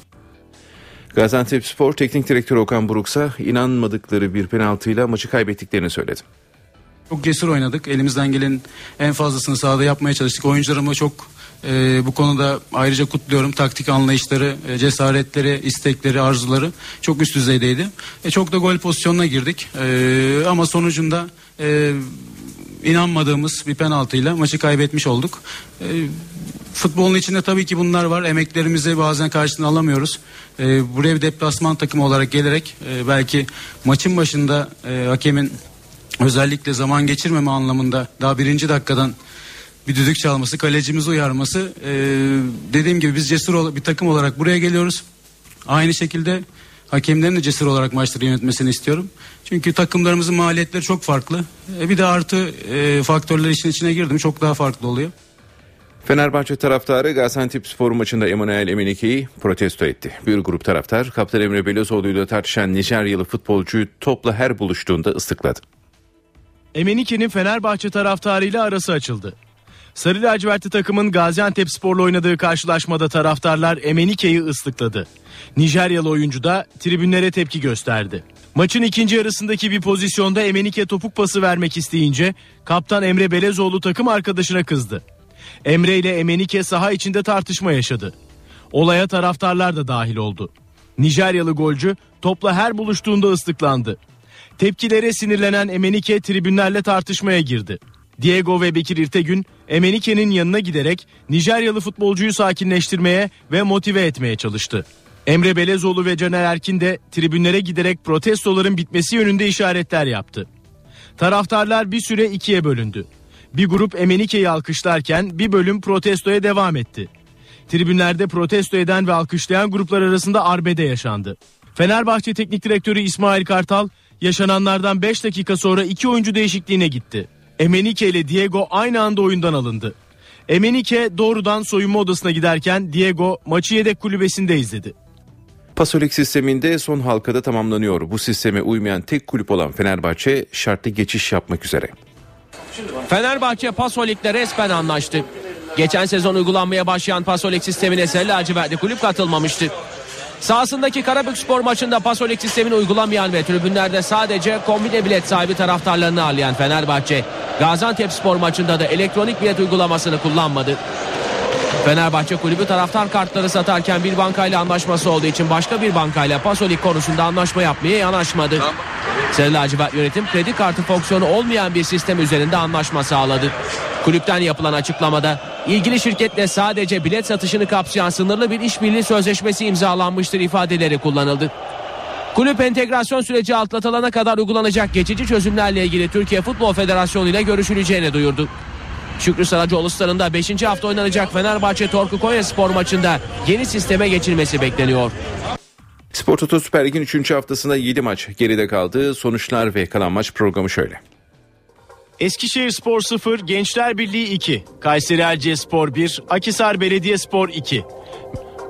Gaziantep Spor Teknik Direktörü Okan Buruksa inanmadıkları bir penaltıyla maçı kaybettiklerini söyledi. Çok cesur oynadık. Elimizden gelen en fazlasını sahada yapmaya çalıştık. Oyuncularımı çok e, bu konuda ayrıca kutluyorum. Taktik anlayışları, e, cesaretleri, istekleri, arzuları çok üst düzeydeydi. E, çok da gol pozisyonuna girdik. E, ama sonucunda e, inanmadığımız bir penaltıyla maçı kaybetmiş olduk. E, futbolun içinde tabii ki bunlar var. Emeklerimizi bazen karşılığını alamıyoruz. E, buraya bir deplasman takımı olarak gelerek e, belki maçın başında e, hakemin özellikle zaman geçirmeme anlamında daha birinci dakikadan bir düdük çalması, kalecimizi uyarması. E, dediğim gibi biz cesur bir takım olarak buraya geliyoruz. Aynı şekilde hakemlerin de cesur olarak maçları yönetmesini istiyorum. Çünkü takımlarımızın maliyetleri çok farklı. E, bir de artı e, faktörler işin içine girdim çok daha farklı oluyor. Fenerbahçe taraftarı Gaziantep Spor maçında Emanuel Emenike'yi protesto etti. Bir grup taraftar Kaptan Emre Belözoğlu'yla tartışan Nijeryalı futbolcuyu topla her buluştuğunda ıslıkladı. Emenike'nin Fenerbahçe taraftarıyla arası açıldı. Sarı lacivertli takımın Gaziantep Spor'la oynadığı karşılaşmada taraftarlar Emenike'yi ıslıkladı. Nijeryalı oyuncu da tribünlere tepki gösterdi. Maçın ikinci yarısındaki bir pozisyonda Emenike topuk pası vermek isteyince kaptan Emre Belezoğlu takım arkadaşına kızdı. Emre ile Emenike saha içinde tartışma yaşadı. Olaya taraftarlar da dahil oldu. Nijeryalı golcü topla her buluştuğunda ıslıklandı. Tepkilere sinirlenen Emenike tribünlerle tartışmaya girdi. Diego ve Bekir İrtegün Emenike'nin yanına giderek Nijeryalı futbolcuyu sakinleştirmeye ve motive etmeye çalıştı. Emre Belezoğlu ve Caner Erkin de tribünlere giderek protestoların bitmesi yönünde işaretler yaptı. Taraftarlar bir süre ikiye bölündü. Bir grup Emenike'yi alkışlarken bir bölüm protestoya devam etti. Tribünlerde protesto eden ve alkışlayan gruplar arasında arbede yaşandı. Fenerbahçe Teknik Direktörü İsmail Kartal yaşananlardan 5 dakika sonra iki oyuncu değişikliğine gitti. Emenike ile Diego aynı anda oyundan alındı. Emenike doğrudan soyunma odasına giderken Diego maçı yedek kulübesinde izledi. Pasolik sisteminde son halkada tamamlanıyor. Bu sisteme uymayan tek kulüp olan Fenerbahçe şartlı geçiş yapmak üzere. Fenerbahçe Pasolik'le resmen anlaştı. Geçen sezon uygulanmaya başlayan Pasolik sistemine Sarı lacivertli kulüp katılmamıştı. Sahasındaki Karabük Spor maçında Pasolik sistemini uygulamayan ve tribünlerde sadece kombine bilet sahibi taraftarlarını ağırlayan Fenerbahçe, Gaziantep Spor maçında da elektronik bilet uygulamasını kullanmadı. Fenerbahçe kulübü taraftar kartları satarken bir bankayla anlaşması olduğu için başka bir bankayla Pasolik konusunda anlaşma yapmaya yanaşmadı. Sarı lacivert yönetim kredi kartı fonksiyonu olmayan bir sistem üzerinde anlaşma sağladı. Kulüpten yapılan açıklamada ilgili şirketle sadece bilet satışını kapsayan sınırlı bir işbirliği sözleşmesi imzalanmıştır ifadeleri kullanıldı. Kulüp entegrasyon süreci atlatılana kadar uygulanacak geçici çözümlerle ilgili Türkiye Futbol Federasyonu ile görüşüleceğini duyurdu. Şükrü Saracoğlu stadında 5. hafta oynanacak Fenerbahçe Torku Konya Spor maçında yeni sisteme geçilmesi bekleniyor. Spor Toto Süper Lig'in 3. haftasında 7 maç geride kaldı. Sonuçlar ve kalan maç programı şöyle. Eskişehir Spor 0, Gençler Birliği 2, Kayseri Erciyesspor 1, Akisar Belediyespor 2,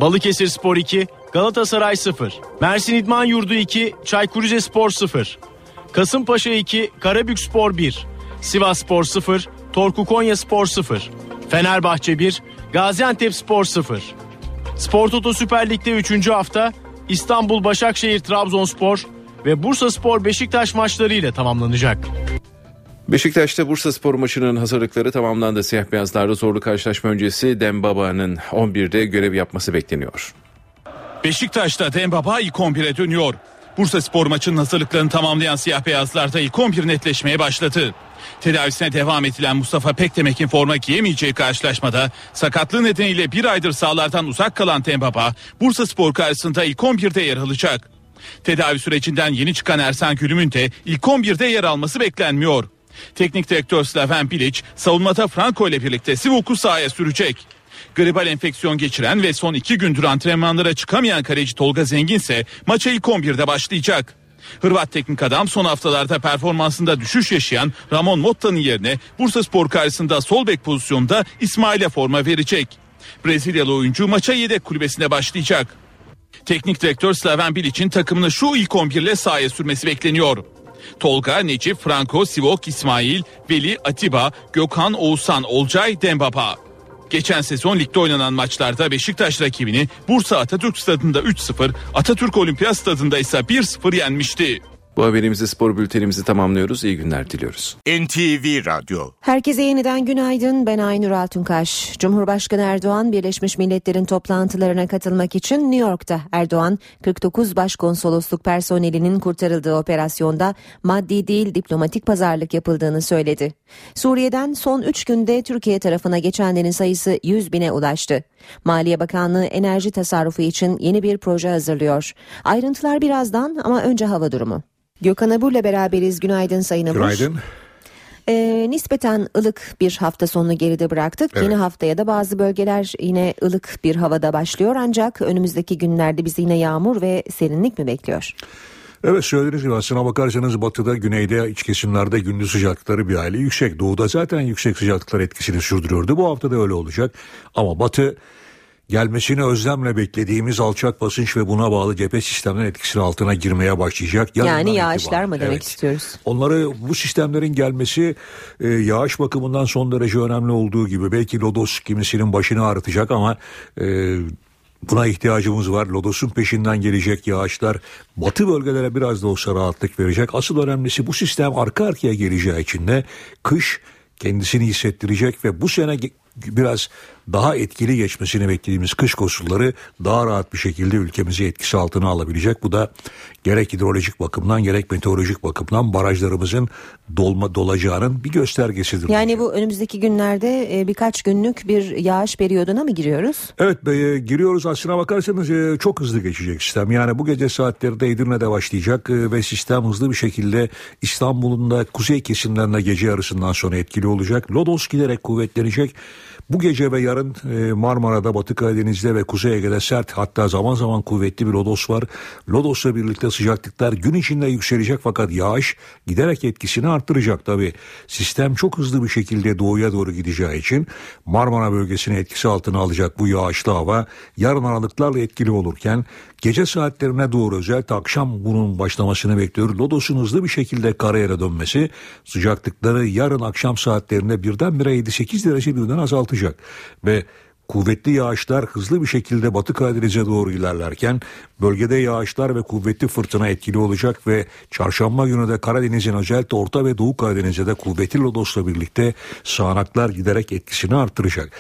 Balıkesir Spor 2, Galatasaray 0, Mersin İdman Yurdu 2, Çaykur Rizespor 0, Kasımpaşa 2, Karabük Spor 1, Sivas Spor 0, Torku Konya Spor 0, Fenerbahçe 1, Gaziantep Spor 0. Spor Toto Süper Lig'de 3. hafta İstanbul Başakşehir Trabzonspor ve Bursa Spor Beşiktaş maçları ile tamamlanacak. Beşiktaş'ta Bursa Spor maçının hazırlıkları tamamlandı. Siyah beyazlarda zorlu karşılaşma öncesi Dembaba'nın 11'de görev yapması bekleniyor. Beşiktaş'ta Dembaba ilk 11'e dönüyor. Bursa Spor maçının hazırlıklarını tamamlayan siyah beyazlarda ilk 11 netleşmeye başladı. Tedavisine devam edilen Mustafa Pekdemek'in forma giyemeyeceği karşılaşmada sakatlığı nedeniyle bir aydır sahalardan uzak kalan Dembaba Bursa Spor karşısında ilk 11'de yer alacak. Tedavi sürecinden yeni çıkan Ersan Gülüm'ün de ilk 11'de yer alması beklenmiyor. Teknik direktör Slaven Bilic savunmada Franco ile birlikte Sivuk'u sahaya sürecek. Gribal enfeksiyon geçiren ve son iki gündür antrenmanlara çıkamayan kaleci Tolga Zengin ise maça ilk 11'de başlayacak. Hırvat teknik adam son haftalarda performansında düşüş yaşayan Ramon Motta'nın yerine Bursa Spor karşısında sol bek pozisyonda İsmail'e forma verecek. Brezilyalı oyuncu maça yedek kulübesine başlayacak. Teknik direktör Slaven Bilic'in takımını şu ilk 11 ile sahaya sürmesi bekleniyor. Tolga, Necip, Franco, Sivok, İsmail, Veli, Atiba, Gökhan, Oğuzhan, Olcay, Dembaba. Geçen sezon ligde oynanan maçlarda Beşiktaş rakibini Bursa Atatürk Stadı'nda 3-0, Atatürk Olimpiyat Stadı'nda ise 1-0 yenmişti. Bu haberimizi spor bültenimizi tamamlıyoruz. İyi günler diliyoruz. NTV Radyo Herkese yeniden günaydın. Ben Aynur Altunkaş. Cumhurbaşkanı Erdoğan Birleşmiş Milletler'in toplantılarına katılmak için New York'ta. Erdoğan 49 başkonsolosluk personelinin kurtarıldığı operasyonda maddi değil diplomatik pazarlık yapıldığını söyledi. Suriye'den son 3 günde Türkiye tarafına geçenlerin sayısı 100 bine ulaştı. Maliye Bakanlığı enerji tasarrufu için yeni bir proje hazırlıyor. Ayrıntılar birazdan ama önce hava durumu. Gökhan Abur'la beraberiz. Günaydın Sayın Abur. Günaydın. Ee, nispeten ılık bir hafta sonunu geride bıraktık. Evet. Yeni haftaya da bazı bölgeler yine ılık bir havada başlıyor. Ancak önümüzdeki günlerde bizi yine yağmur ve serinlik mi bekliyor? Evet söylediğiniz gibi aslına bakarsanız batıda, güneyde, iç kesimlerde gündüz sıcaklıkları bir hayli yüksek. Doğuda zaten yüksek sıcaklıklar etkisini sürdürüyordu. Bu hafta da öyle olacak. Ama batı gelmesini özlemle beklediğimiz alçak basınç ve buna bağlı cephe sisteminin etkisinin altına girmeye başlayacak. Yarından yani yağışlar mı demek Evet. istiyoruz? Onları bu sistemlerin gelmesi e, yağış bakımından son derece önemli olduğu gibi belki Lodos kimisinin başını ağrıtacak ama e, buna ihtiyacımız var. Lodos'un peşinden gelecek yağışlar batı bölgelere biraz da olsa rahatlık verecek. Asıl önemlisi bu sistem arka arkaya geleceği için de kış kendisini hissettirecek ve bu sene biraz daha etkili geçmesini beklediğimiz kış koşulları daha rahat bir şekilde ülkemizi etkisi altına alabilecek. Bu da gerek hidrolojik bakımdan gerek meteorolojik bakımdan barajlarımızın dolma dolacağının bir göstergesidir. Yani bu önümüzdeki günlerde e, birkaç günlük bir yağış periyoduna mı giriyoruz? Evet be, giriyoruz aslına bakarsanız e, çok hızlı geçecek sistem. Yani bu gece saatlerinde Edirne'de başlayacak e, ve sistem hızlı bir şekilde İstanbul'un da kuzey kesimlerine gece yarısından sonra etkili olacak. Lodos giderek kuvvetlenecek. Bu gece ve yarın e, Marmara'da, Batı Karadeniz'de ve Kuzey Ege'de sert hatta zaman zaman kuvvetli bir lodos var. Lodos'la birlikte sıcaklıklar gün içinde yükselecek fakat yağış giderek etkisini arttıracak tabi. Sistem çok hızlı bir şekilde doğuya doğru gideceği için Marmara bölgesini etkisi altına alacak bu yağışlı hava yarın aralıklarla etkili olurken gece saatlerine doğru özellikle akşam bunun başlamasını bekliyoruz. Lodos'un hızlı bir şekilde karayere dönmesi sıcaklıkları yarın akşam saatlerinde birdenbire 7-8 derece birden azaltacak ve Kuvvetli yağışlar hızlı bir şekilde Batı Karadeniz'e doğru ilerlerken bölgede yağışlar ve kuvvetli fırtına etkili olacak ve çarşamba günü de Karadeniz'in özellikle Orta ve Doğu Karadeniz'e de kuvvetli lodosla birlikte sağanaklar giderek etkisini artıracak.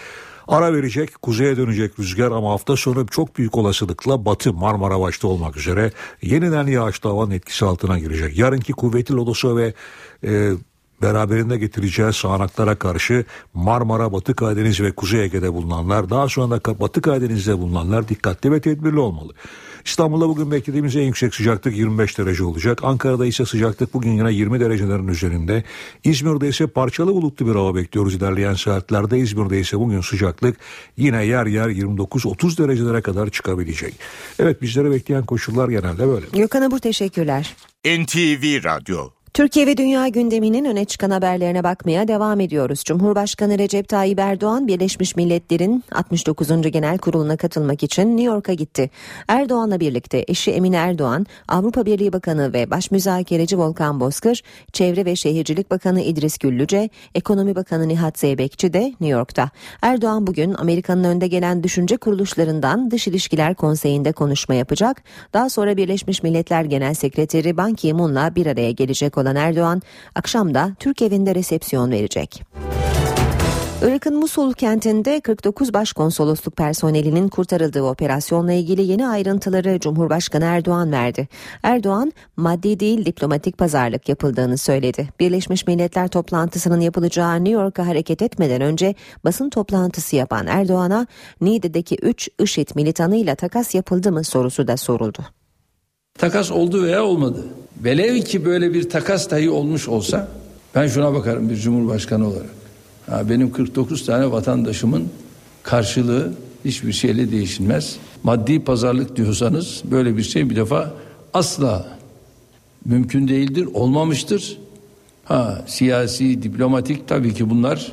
Ara verecek, kuzeye dönecek rüzgar ama hafta sonu çok büyük olasılıkla batı Marmara başta olmak üzere yeniden yağışlı havanın etkisi altına girecek. Yarınki kuvvetli lodosu ve e, beraberinde getireceği sağanaklara karşı Marmara, Batı Karadeniz ve Kuzey Ege'de bulunanlar daha sonra da Batı Karadeniz'de bulunanlar dikkatli ve tedbirli olmalı. İstanbul'da bugün beklediğimiz en yüksek sıcaklık 25 derece olacak. Ankara'da ise sıcaklık bugün yine 20 derecelerin üzerinde. İzmir'de ise parçalı bulutlu bir hava bekliyoruz ilerleyen saatlerde. İzmir'de ise bugün sıcaklık yine yer yer 29-30 derecelere kadar çıkabilecek. Evet bizleri bekleyen koşullar genelde böyle. Gökhan Abur teşekkürler. NTV Radyo Türkiye ve dünya gündeminin öne çıkan haberlerine bakmaya devam ediyoruz. Cumhurbaşkanı Recep Tayyip Erdoğan Birleşmiş Milletler'in 69. Genel Kurulu'na katılmak için New York'a gitti. Erdoğan'la birlikte eşi Emine Erdoğan, Avrupa Birliği Bakanı ve Baş Müzakereci Volkan Bozkır, Çevre ve Şehircilik Bakanı İdris Güllüce, Ekonomi Bakanı Nihat Zeybekçi de New York'ta. Erdoğan bugün Amerika'nın önde gelen düşünce kuruluşlarından Dış İlişkiler Konseyi'nde konuşma yapacak. Daha sonra Birleşmiş Milletler Genel Sekreteri Ban Ki-moon'la bir araya gelecek olan Erdoğan akşam da Türk evinde resepsiyon verecek. Irak'ın Musul kentinde 49 başkonsolosluk personelinin kurtarıldığı operasyonla ilgili yeni ayrıntıları Cumhurbaşkanı Erdoğan verdi. Erdoğan, maddi değil diplomatik pazarlık yapıldığını söyledi. Birleşmiş Milletler toplantısının yapılacağı New York'a hareket etmeden önce basın toplantısı yapan Erdoğan'a Niğde'deki 3 IŞİD militanıyla takas yapıldı mı sorusu da soruldu. Takas oldu veya olmadı. Velev ki böyle bir takas dahi olmuş olsa ben şuna bakarım bir cumhurbaşkanı olarak. Ha, benim 49 tane vatandaşımın karşılığı hiçbir şeyle değişilmez. Maddi pazarlık diyorsanız böyle bir şey bir defa asla mümkün değildir, olmamıştır. Ha siyasi, diplomatik tabii ki bunlar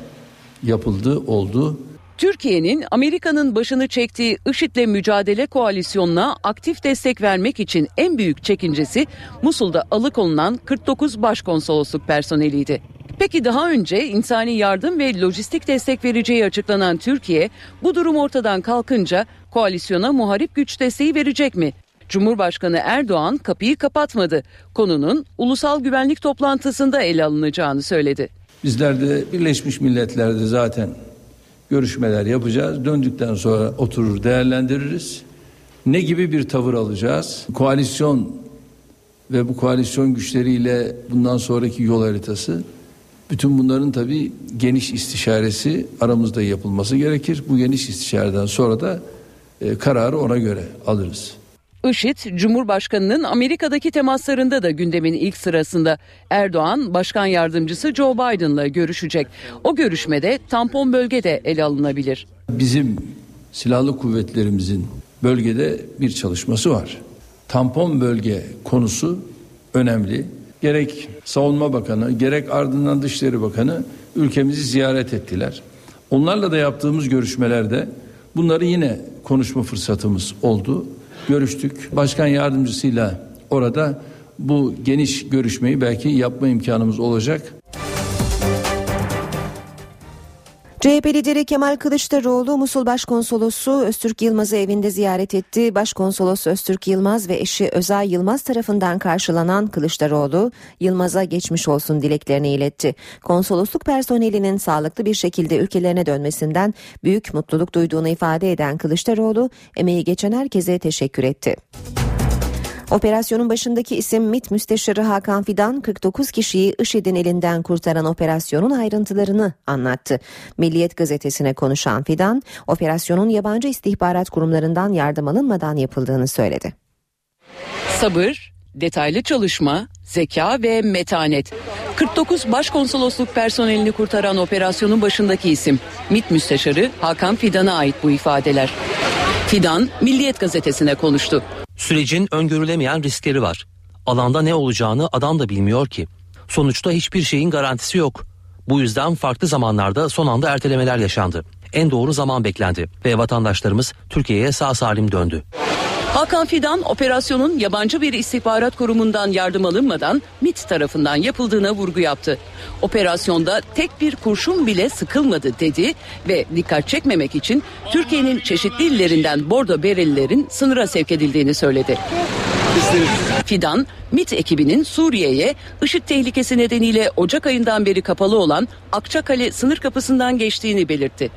yapıldı, oldu. Türkiye'nin Amerika'nın başını çektiği IŞİD'le mücadele koalisyonuna aktif destek vermek için en büyük çekincesi Musul'da alıkonulan 49 başkonsolosluk personeliydi. Peki daha önce insani yardım ve lojistik destek vereceği açıklanan Türkiye bu durum ortadan kalkınca koalisyona muharip güç desteği verecek mi? Cumhurbaşkanı Erdoğan kapıyı kapatmadı. Konunun ulusal güvenlik toplantısında ele alınacağını söyledi. Bizler de Birleşmiş Milletler'de zaten görüşmeler yapacağız. Döndükten sonra oturur değerlendiririz. Ne gibi bir tavır alacağız? Koalisyon ve bu koalisyon güçleriyle bundan sonraki yol haritası bütün bunların tabii geniş istişaresi aramızda yapılması gerekir. Bu geniş istişareden sonra da e, kararı ona göre alırız. IŞİD, Cumhurbaşkanı'nın Amerika'daki temaslarında da gündemin ilk sırasında. Erdoğan, Başkan Yardımcısı Joe Biden'la görüşecek. O görüşmede tampon bölgede ele alınabilir. Bizim silahlı kuvvetlerimizin bölgede bir çalışması var. Tampon bölge konusu önemli. Gerek Savunma Bakanı, gerek ardından Dışişleri Bakanı ülkemizi ziyaret ettiler. Onlarla da yaptığımız görüşmelerde bunları yine konuşma fırsatımız oldu görüştük. Başkan yardımcısıyla orada bu geniş görüşmeyi belki yapma imkanımız olacak. CHP lideri Kemal Kılıçdaroğlu Musul Başkonsolosu Öztürk Yılmaz'ı evinde ziyaret etti. Başkonsolos Öztürk Yılmaz ve eşi Özay Yılmaz tarafından karşılanan Kılıçdaroğlu Yılmaz'a geçmiş olsun dileklerini iletti. Konsolosluk personelinin sağlıklı bir şekilde ülkelerine dönmesinden büyük mutluluk duyduğunu ifade eden Kılıçdaroğlu emeği geçen herkese teşekkür etti. Operasyonun başındaki isim MİT Müsteşarı Hakan Fidan 49 kişiyi IŞİD'in elinden kurtaran operasyonun ayrıntılarını anlattı. Milliyet gazetesine konuşan Fidan, operasyonun yabancı istihbarat kurumlarından yardım alınmadan yapıldığını söyledi. Sabır, detaylı çalışma, zeka ve metanet. 49 başkonsolosluk personelini kurtaran operasyonun başındaki isim MİT Müsteşarı Hakan Fidan'a ait bu ifadeler. Fidan, Milliyet gazetesine konuştu. Sürecin öngörülemeyen riskleri var. Alanda ne olacağını adam da bilmiyor ki. Sonuçta hiçbir şeyin garantisi yok. Bu yüzden farklı zamanlarda son anda ertelemeler yaşandı. En doğru zaman beklendi ve vatandaşlarımız Türkiye'ye sağ salim döndü. Hakan Fidan operasyonun yabancı bir istihbarat kurumundan yardım alınmadan MIT tarafından yapıldığına vurgu yaptı. Operasyonda tek bir kurşun bile sıkılmadı dedi ve dikkat çekmemek için Türkiye'nin çeşitli illerinden bordo berelilerin sınıra sevk edildiğini söyledi. Fidan, MIT ekibinin Suriye'ye IŞİD tehlikesi nedeniyle Ocak ayından beri kapalı olan Akçakale sınır kapısından geçtiğini belirtti.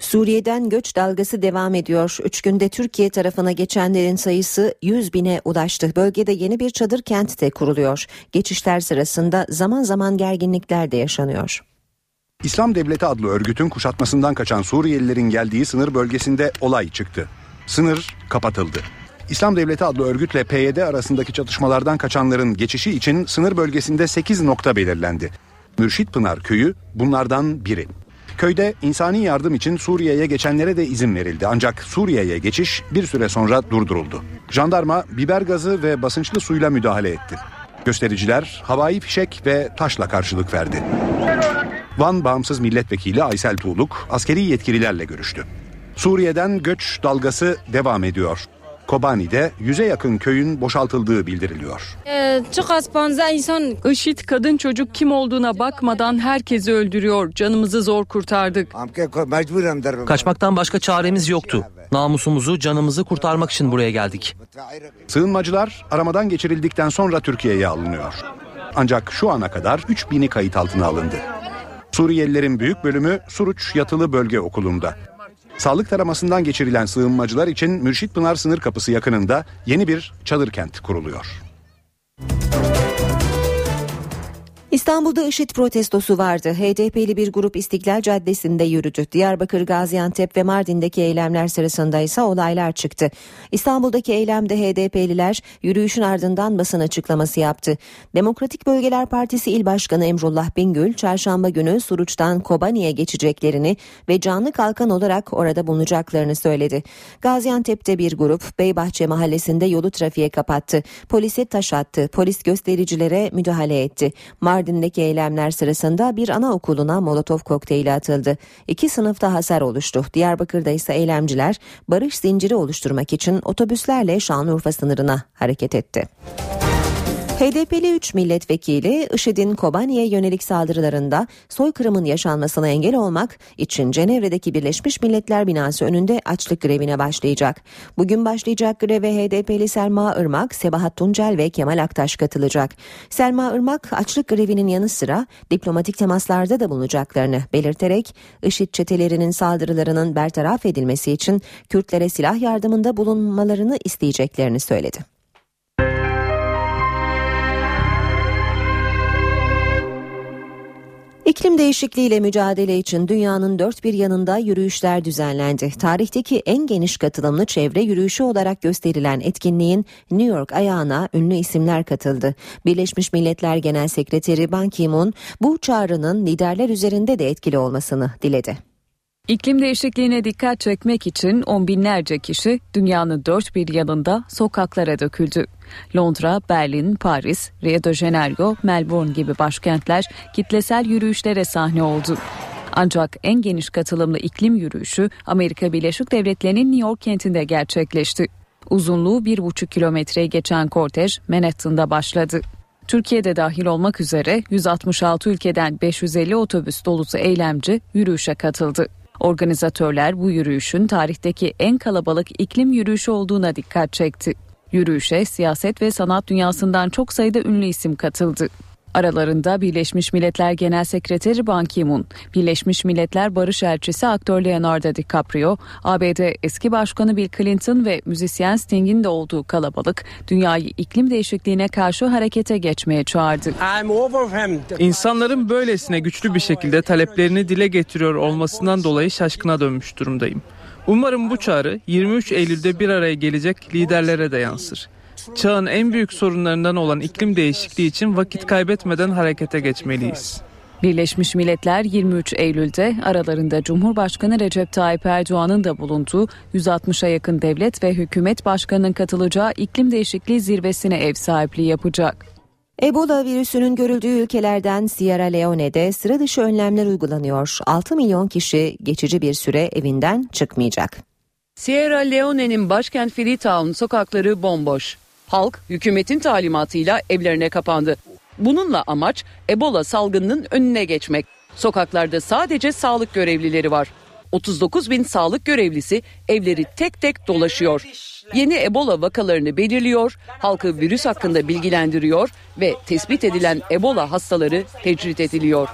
Suriye'den göç dalgası devam ediyor. Üç günde Türkiye tarafına geçenlerin sayısı 100 bine ulaştı. Bölgede yeni bir çadır kent de kuruluyor. Geçişler sırasında zaman zaman gerginlikler de yaşanıyor. İslam Devleti adlı örgütün kuşatmasından kaçan Suriyelilerin geldiği sınır bölgesinde olay çıktı. Sınır kapatıldı. İslam Devleti adlı örgütle PYD arasındaki çatışmalardan kaçanların geçişi için sınır bölgesinde 8 nokta belirlendi. Mürşit Pınar köyü bunlardan biri. Köyde insani yardım için Suriye'ye geçenlere de izin verildi. Ancak Suriye'ye geçiş bir süre sonra durduruldu. Jandarma biber gazı ve basınçlı suyla müdahale etti. Göstericiler havai fişek ve taşla karşılık verdi. Van Bağımsız Milletvekili Aysel Tuğluk askeri yetkililerle görüştü. Suriye'den göç dalgası devam ediyor. Kobani'de yüze yakın köyün boşaltıldığı bildiriliyor. Ee, çok az panza insan IŞİD kadın çocuk kim olduğuna bakmadan herkesi öldürüyor. Canımızı zor kurtardık. Kaçmaktan başka çaremiz yoktu. Namusumuzu, canımızı kurtarmak için buraya geldik. Sığınmacılar aramadan geçirildikten sonra Türkiye'ye alınıyor. Ancak şu ana kadar 3000'i kayıt altına alındı. Suriyelilerin büyük bölümü Suruç Yatılı Bölge Okulu'nda. Sağlık taramasından geçirilen sığınmacılar için Mürşit Pınar sınır kapısı yakınında yeni bir çadır kent kuruluyor. İstanbul'da IŞİD protestosu vardı. HDP'li bir grup İstiklal Caddesi'nde yürüdü. Diyarbakır, Gaziantep ve Mardin'deki eylemler sırasında ise olaylar çıktı. İstanbul'daki eylemde HDP'liler yürüyüşün ardından basın açıklaması yaptı. Demokratik Bölgeler Partisi İl Başkanı Emrullah Bingül, çarşamba günü Suruç'tan Kobani'ye geçeceklerini ve canlı kalkan olarak orada bulunacaklarını söyledi. Gaziantep'te bir grup Beybahçe mahallesinde yolu trafiğe kapattı. Polise taş attı. Polis göstericilere müdahale etti. Mardin'deki eylemler sırasında bir anaokuluna molotof kokteyli atıldı. İki sınıfta hasar oluştu. Diyarbakır'da ise eylemciler barış zinciri oluşturmak için otobüslerle Şanlıurfa sınırına hareket etti. HDP'li 3 milletvekili IŞİD'in Kobani'ye yönelik saldırılarında soykırımın yaşanmasına engel olmak için Cenevre'deki Birleşmiş Milletler binası önünde açlık grevine başlayacak. Bugün başlayacak greve HDP'li Selma Irmak, Sebahat Tuncel ve Kemal Aktaş katılacak. Selma Irmak açlık grevinin yanı sıra diplomatik temaslarda da bulunacaklarını belirterek IŞİD çetelerinin saldırılarının bertaraf edilmesi için Kürtlere silah yardımında bulunmalarını isteyeceklerini söyledi. İklim değişikliğiyle mücadele için dünyanın dört bir yanında yürüyüşler düzenlendi. Tarihteki en geniş katılımlı çevre yürüyüşü olarak gösterilen etkinliğin New York ayağına ünlü isimler katıldı. Birleşmiş Milletler Genel Sekreteri Ban Ki-moon bu çağrının liderler üzerinde de etkili olmasını diledi. İklim değişikliğine dikkat çekmek için on binlerce kişi dünyanın dört bir yanında sokaklara döküldü. Londra, Berlin, Paris, Rio de Janeiro, Melbourne gibi başkentler kitlesel yürüyüşlere sahne oldu. Ancak en geniş katılımlı iklim yürüyüşü Amerika Birleşik Devletleri'nin New York kentinde gerçekleşti. Uzunluğu bir buçuk kilometreyi geçen kortej Manhattan'da başladı. Türkiye'de dahil olmak üzere 166 ülkeden 550 otobüs dolusu eylemci yürüyüşe katıldı. Organizatörler bu yürüyüşün tarihteki en kalabalık iklim yürüyüşü olduğuna dikkat çekti. Yürüyüşe siyaset ve sanat dünyasından çok sayıda ünlü isim katıldı. Aralarında Birleşmiş Milletler Genel Sekreteri Ban Ki-moon, Birleşmiş Milletler Barış Elçisi aktör Leonardo DiCaprio, ABD eski başkanı Bill Clinton ve müzisyen Sting'in de olduğu kalabalık dünyayı iklim değişikliğine karşı harekete geçmeye çağırdı. İnsanların böylesine güçlü bir şekilde taleplerini dile getiriyor olmasından dolayı şaşkına dönmüş durumdayım. Umarım bu çağrı 23 Eylül'de bir araya gelecek liderlere de yansır. Çağın en büyük sorunlarından olan iklim değişikliği için vakit kaybetmeden harekete geçmeliyiz. Birleşmiş Milletler 23 Eylül'de aralarında Cumhurbaşkanı Recep Tayyip Erdoğan'ın da bulunduğu 160'a yakın devlet ve hükümet başkanının katılacağı iklim değişikliği zirvesine ev sahipliği yapacak. Ebola virüsünün görüldüğü ülkelerden Sierra Leone'de sıra dışı önlemler uygulanıyor. 6 milyon kişi geçici bir süre evinden çıkmayacak. Sierra Leone'nin başkent Freetown sokakları bomboş. Halk hükümetin talimatıyla evlerine kapandı. Bununla amaç Ebola salgınının önüne geçmek. Sokaklarda sadece sağlık görevlileri var. 39 bin sağlık görevlisi evleri tek tek dolaşıyor. Yeni Ebola vakalarını belirliyor, halkı virüs hakkında bilgilendiriyor ve tespit edilen Ebola hastaları tecrit ediliyor.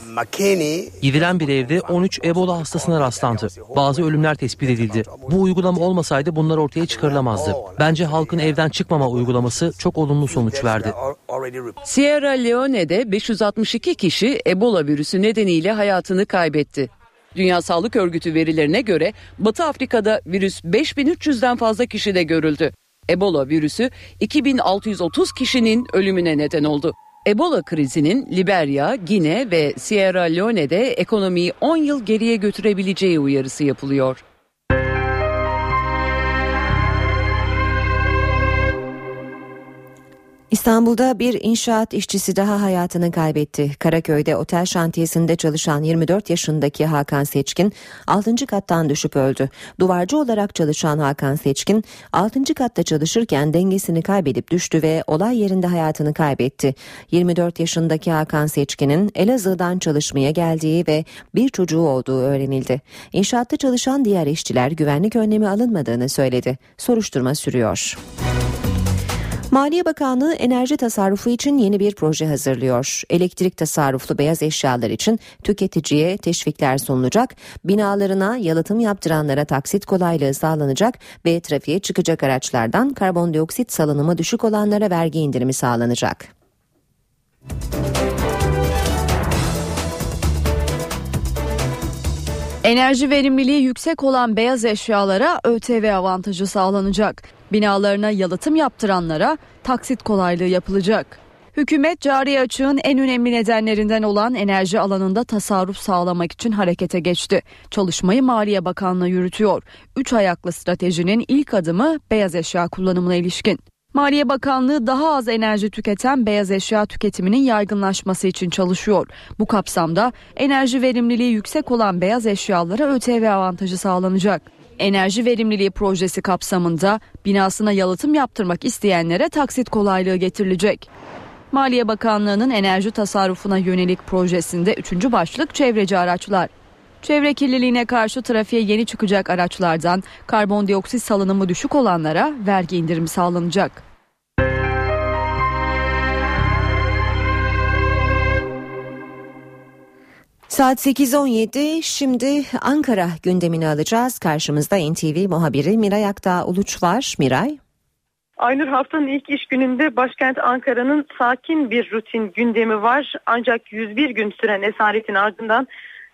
Gidilen bir evde 13 Ebola hastasına rastlandı. Bazı ölümler tespit edildi. Bu uygulama olmasaydı bunlar ortaya çıkarılamazdı. Bence halkın evden çıkmama uygulaması çok olumlu sonuç verdi. Sierra Leone'de 562 kişi Ebola virüsü nedeniyle hayatını kaybetti. Dünya Sağlık Örgütü verilerine göre Batı Afrika'da virüs 5300'den fazla kişide görüldü. Ebola virüsü 2630 kişinin ölümüne neden oldu. Ebola krizinin Liberya, Gine ve Sierra Leone'de ekonomiyi 10 yıl geriye götürebileceği uyarısı yapılıyor. İstanbul'da bir inşaat işçisi daha hayatını kaybetti. Karaköy'de otel şantiyesinde çalışan 24 yaşındaki Hakan Seçkin 6. kattan düşüp öldü. Duvarcı olarak çalışan Hakan Seçkin 6. katta çalışırken dengesini kaybedip düştü ve olay yerinde hayatını kaybetti. 24 yaşındaki Hakan Seçkin'in Elazığ'dan çalışmaya geldiği ve bir çocuğu olduğu öğrenildi. İnşaatta çalışan diğer işçiler güvenlik önlemi alınmadığını söyledi. Soruşturma sürüyor. Maliye Bakanlığı enerji tasarrufu için yeni bir proje hazırlıyor. Elektrik tasarruflu beyaz eşyalar için tüketiciye teşvikler sunulacak, binalarına yalıtım yaptıranlara taksit kolaylığı sağlanacak ve trafiğe çıkacak araçlardan karbondioksit salınımı düşük olanlara vergi indirimi sağlanacak. Enerji verimliliği yüksek olan beyaz eşyalara ÖTV avantajı sağlanacak. Binalarına yalıtım yaptıranlara taksit kolaylığı yapılacak. Hükümet cari açığın en önemli nedenlerinden olan enerji alanında tasarruf sağlamak için harekete geçti. Çalışmayı Maliye Bakanlığı yürütüyor. Üç ayaklı stratejinin ilk adımı beyaz eşya kullanımına ilişkin. Maliye Bakanlığı daha az enerji tüketen beyaz eşya tüketiminin yaygınlaşması için çalışıyor. Bu kapsamda enerji verimliliği yüksek olan beyaz eşyalara ÖTV avantajı sağlanacak. Enerji verimliliği projesi kapsamında binasına yalıtım yaptırmak isteyenlere taksit kolaylığı getirilecek. Maliye Bakanlığı'nın enerji tasarrufuna yönelik projesinde üçüncü başlık çevreci araçlar. Çevre kirliliğine karşı trafiğe yeni çıkacak araçlardan karbondioksit salınımı düşük olanlara vergi indirimi sağlanacak. Saat 8.17 şimdi Ankara gündemini alacağız. Karşımızda NTV muhabiri Miray Aktağ Uluç var. Miray. Aynur haftanın ilk iş gününde başkent Ankara'nın sakin bir rutin gündemi var. Ancak 101 gün süren esaretin ardından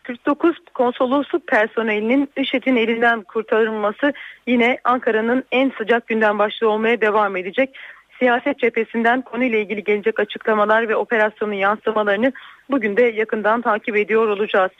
49 konsolosluk personelinin IŞİD'in elinden kurtarılması yine Ankara'nın en sıcak gündem başlığı olmaya devam edecek. Siyaset cephesinden konuyla ilgili gelecek açıklamalar ve operasyonun yansımalarını bugün de yakından takip ediyor olacağız.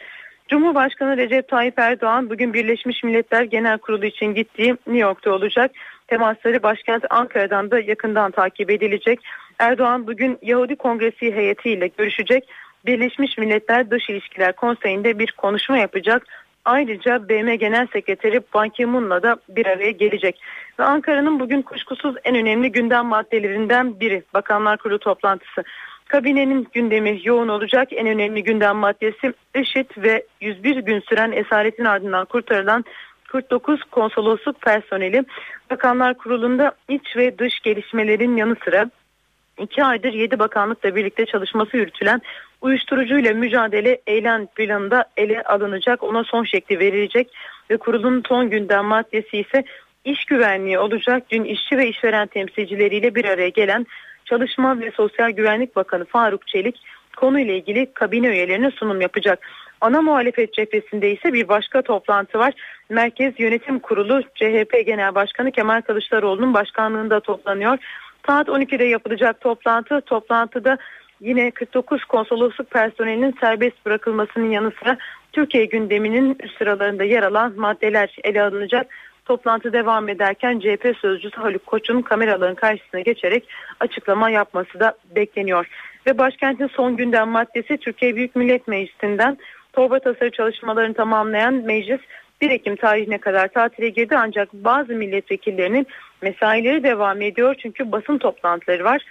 Cumhurbaşkanı Recep Tayyip Erdoğan bugün Birleşmiş Milletler Genel Kurulu için gittiği New York'ta olacak. Temasları başkent Ankara'dan da yakından takip edilecek. Erdoğan bugün Yahudi Kongresi heyetiyle görüşecek. Birleşmiş Milletler Dış İlişkiler Konseyi'nde bir konuşma yapacak. Ayrıca BM Genel Sekreteri Ban Ki-moon'la da bir araya gelecek. Ve Ankara'nın bugün kuşkusuz en önemli gündem maddelerinden biri Bakanlar Kurulu toplantısı. Kabinenin gündemi yoğun olacak. En önemli gündem maddesi IŞİD ve 101 gün süren esaretin ardından kurtarılan 49 konsolosluk personeli Bakanlar Kurulu'nda iç ve dış gelişmelerin yanı sıra iki aydır 7 bakanlıkla birlikte çalışması yürütülen uyuşturucuyla mücadele eylem planında ele alınacak. Ona son şekli verilecek ve kurulun son gündem maddesi ise iş güvenliği olacak. Dün işçi ve işveren temsilcileriyle bir araya gelen Çalışma ve Sosyal Güvenlik Bakanı Faruk Çelik konuyla ilgili kabine üyelerine sunum yapacak. Ana muhalefet cephesinde ise bir başka toplantı var. Merkez Yönetim Kurulu CHP Genel Başkanı Kemal Kılıçdaroğlu'nun başkanlığında toplanıyor. Saat 12'de yapılacak toplantı. Toplantıda yine 49 konsolosluk personelinin serbest bırakılmasının yanı sıra Türkiye gündeminin üst sıralarında yer alan maddeler ele alınacak. Toplantı devam ederken CHP sözcüsü Haluk Koç'un kameraların karşısına geçerek açıklama yapması da bekleniyor. Ve başkentin son gündem maddesi Türkiye Büyük Millet Meclisi'nden torba tasarı çalışmalarını tamamlayan meclis 1 Ekim tarihine kadar tatile girdi ancak bazı milletvekillerinin mesaileri devam ediyor çünkü basın toplantıları var.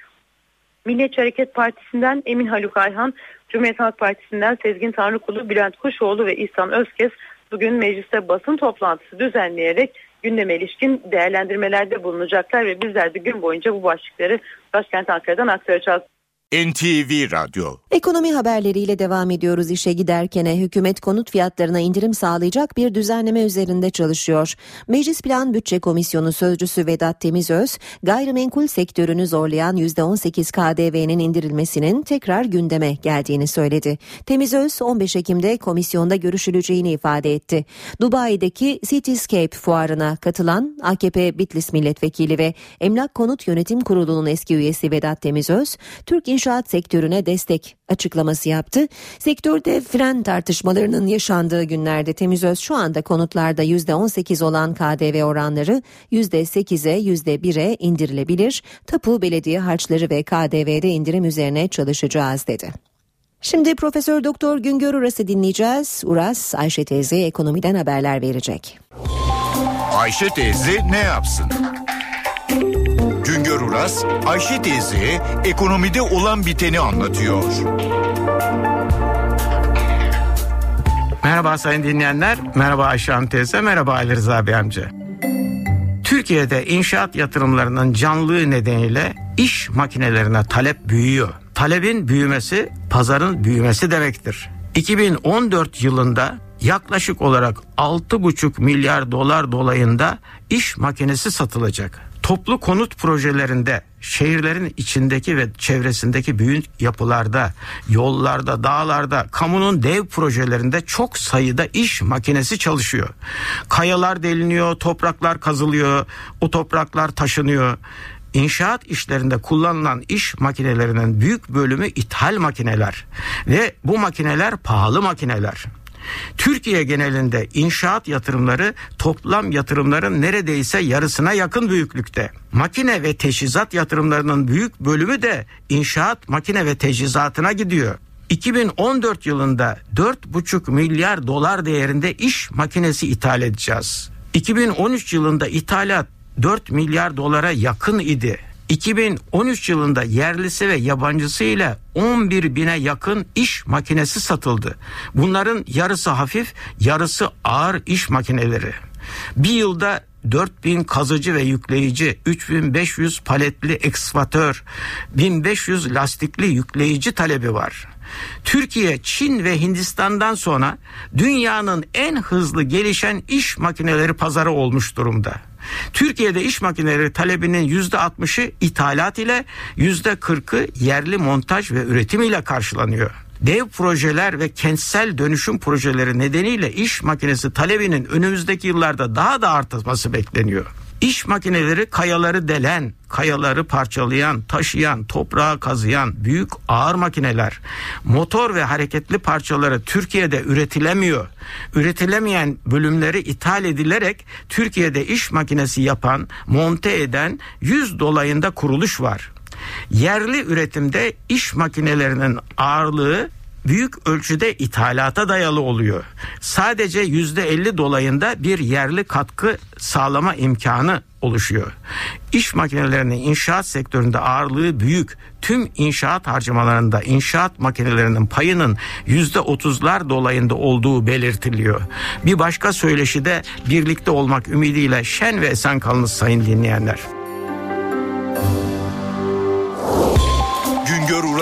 Milliyetçi Hareket Partisi'nden Emin Haluk Ayhan, Cumhuriyet Halk Partisi'nden Sezgin Tanrıkulu, Bülent Kuşoğlu ve İhsan Özkes bugün mecliste basın toplantısı düzenleyerek gündeme ilişkin değerlendirmelerde bulunacaklar ve bizler de gün boyunca bu başlıkları başkent Ankara'dan aktaracağız. NTV Radyo Ekonomi haberleriyle devam ediyoruz. İşe giderkene hükümet konut fiyatlarına indirim sağlayacak bir düzenleme üzerinde çalışıyor. Meclis Plan Bütçe Komisyonu Sözcüsü Vedat Temizöz, gayrimenkul sektörünü zorlayan %18 KDV'nin indirilmesinin tekrar gündeme geldiğini söyledi. Temizöz 15 Ekim'de komisyonda görüşüleceğini ifade etti. Dubai'deki Cityscape fuarına katılan AKP Bitlis Milletvekili ve Emlak Konut Yönetim Kurulu'nun eski üyesi Vedat Temizöz, Türk inşaat sektörüne destek açıklaması yaptı. Sektörde fren tartışmalarının yaşandığı günlerde Temizöz şu anda konutlarda %18 olan KDV oranları %8'e %1'e indirilebilir. Tapu belediye harçları ve KDV'de indirim üzerine çalışacağız dedi. Şimdi Profesör Doktor Güngör Uras'ı dinleyeceğiz. Uras Ayşe teyze ekonomiden haberler verecek. Ayşe teyze ne yapsın? Güngör Uras, Ayşe teyze ekonomide olan biteni anlatıyor. Merhaba sayın dinleyenler, merhaba Ayşe Hanım teyze, merhaba Ali Rıza Bey amca. Türkiye'de inşaat yatırımlarının canlılığı nedeniyle iş makinelerine talep büyüyor. Talebin büyümesi pazarın büyümesi demektir. 2014 yılında yaklaşık olarak 6,5 milyar dolar dolayında iş makinesi satılacak. Toplu konut projelerinde şehirlerin içindeki ve çevresindeki büyük yapılarda, yollarda, dağlarda, kamunun dev projelerinde çok sayıda iş makinesi çalışıyor. Kayalar deliniyor, topraklar kazılıyor, o topraklar taşınıyor. İnşaat işlerinde kullanılan iş makinelerinin büyük bölümü ithal makineler ve bu makineler pahalı makineler. Türkiye genelinde inşaat yatırımları toplam yatırımların neredeyse yarısına yakın büyüklükte. Makine ve teçhizat yatırımlarının büyük bölümü de inşaat makine ve teçhizatına gidiyor. 2014 yılında 4,5 milyar dolar değerinde iş makinesi ithal edeceğiz. 2013 yılında ithalat 4 milyar dolara yakın idi. 2013 yılında yerlisi ve yabancısıyla 11 bine yakın iş makinesi satıldı. Bunların yarısı hafif, yarısı ağır iş makineleri. Bir yılda 4000 kazıcı ve yükleyici, 3500 paletli ekskavatör, 1500 lastikli yükleyici talebi var. Türkiye, Çin ve Hindistan'dan sonra dünyanın en hızlı gelişen iş makineleri pazarı olmuş durumda. Türkiye'de iş makineleri talebinin yüzde 60'ı ithalat ile yüzde 40'ı yerli montaj ve üretim ile karşılanıyor. Dev projeler ve kentsel dönüşüm projeleri nedeniyle iş makinesi talebinin önümüzdeki yıllarda daha da artması bekleniyor. İş makineleri kayaları delen, kayaları parçalayan, taşıyan, toprağı kazıyan büyük ağır makineler. Motor ve hareketli parçaları Türkiye'de üretilemiyor. Üretilemeyen bölümleri ithal edilerek Türkiye'de iş makinesi yapan, monte eden 100 dolayında kuruluş var. Yerli üretimde iş makinelerinin ağırlığı büyük ölçüde ithalata dayalı oluyor. Sadece yüzde elli dolayında bir yerli katkı sağlama imkanı oluşuyor. İş makinelerinin inşaat sektöründe ağırlığı büyük. Tüm inşaat harcamalarında inşaat makinelerinin payının yüzde otuzlar dolayında olduğu belirtiliyor. Bir başka söyleşi de birlikte olmak ümidiyle şen ve esen kalınız sayın dinleyenler.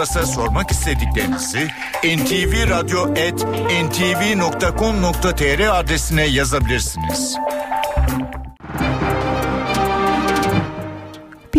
Uras'a sormak istediklerinizi ntvradio.ntv.com.tr adresine yazabilirsiniz.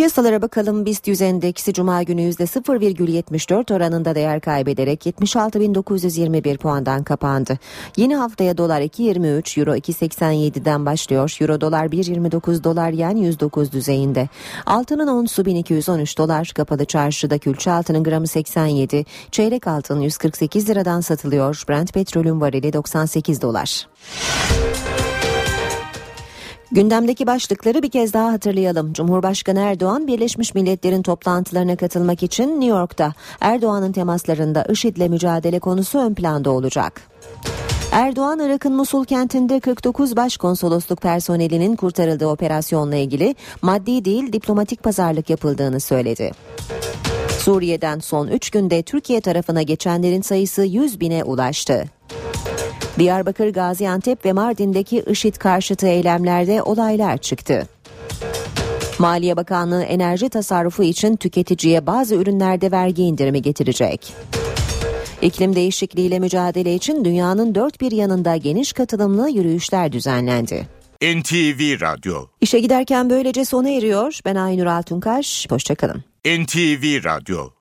Piyasalara bakalım BIST 100 endeksi cuma günü %0,74 oranında değer kaybederek 76.921 puandan kapandı. Yeni haftaya dolar 2.23, euro 2.87'den başlıyor. Euro dolar 1.29 dolar yen 109 düzeyinde. Altının onsu 1213 dolar kapalı çarşıda külçe altının gramı 87, çeyrek altın 148 liradan satılıyor. Brent petrolün varili 98 dolar. Gündemdeki başlıkları bir kez daha hatırlayalım. Cumhurbaşkanı Erdoğan Birleşmiş Milletler'in toplantılarına katılmak için New York'ta. Erdoğan'ın temaslarında IŞİD'le mücadele konusu ön planda olacak. Erdoğan Irak'ın Musul kentinde 49 başkonsolosluk personelinin kurtarıldığı operasyonla ilgili maddi değil diplomatik pazarlık yapıldığını söyledi. Suriye'den son 3 günde Türkiye tarafına geçenlerin sayısı 100 bine ulaştı. Diyarbakır, Gaziantep ve Mardin'deki IŞİD karşıtı eylemlerde olaylar çıktı. Maliye Bakanlığı enerji tasarrufu için tüketiciye bazı ürünlerde vergi indirimi getirecek. İklim değişikliğiyle mücadele için dünyanın dört bir yanında geniş katılımlı yürüyüşler düzenlendi. NTV Radyo İşe giderken böylece sona eriyor. Ben Aynur Altunkaş. Hoşçakalın. NTV Radyo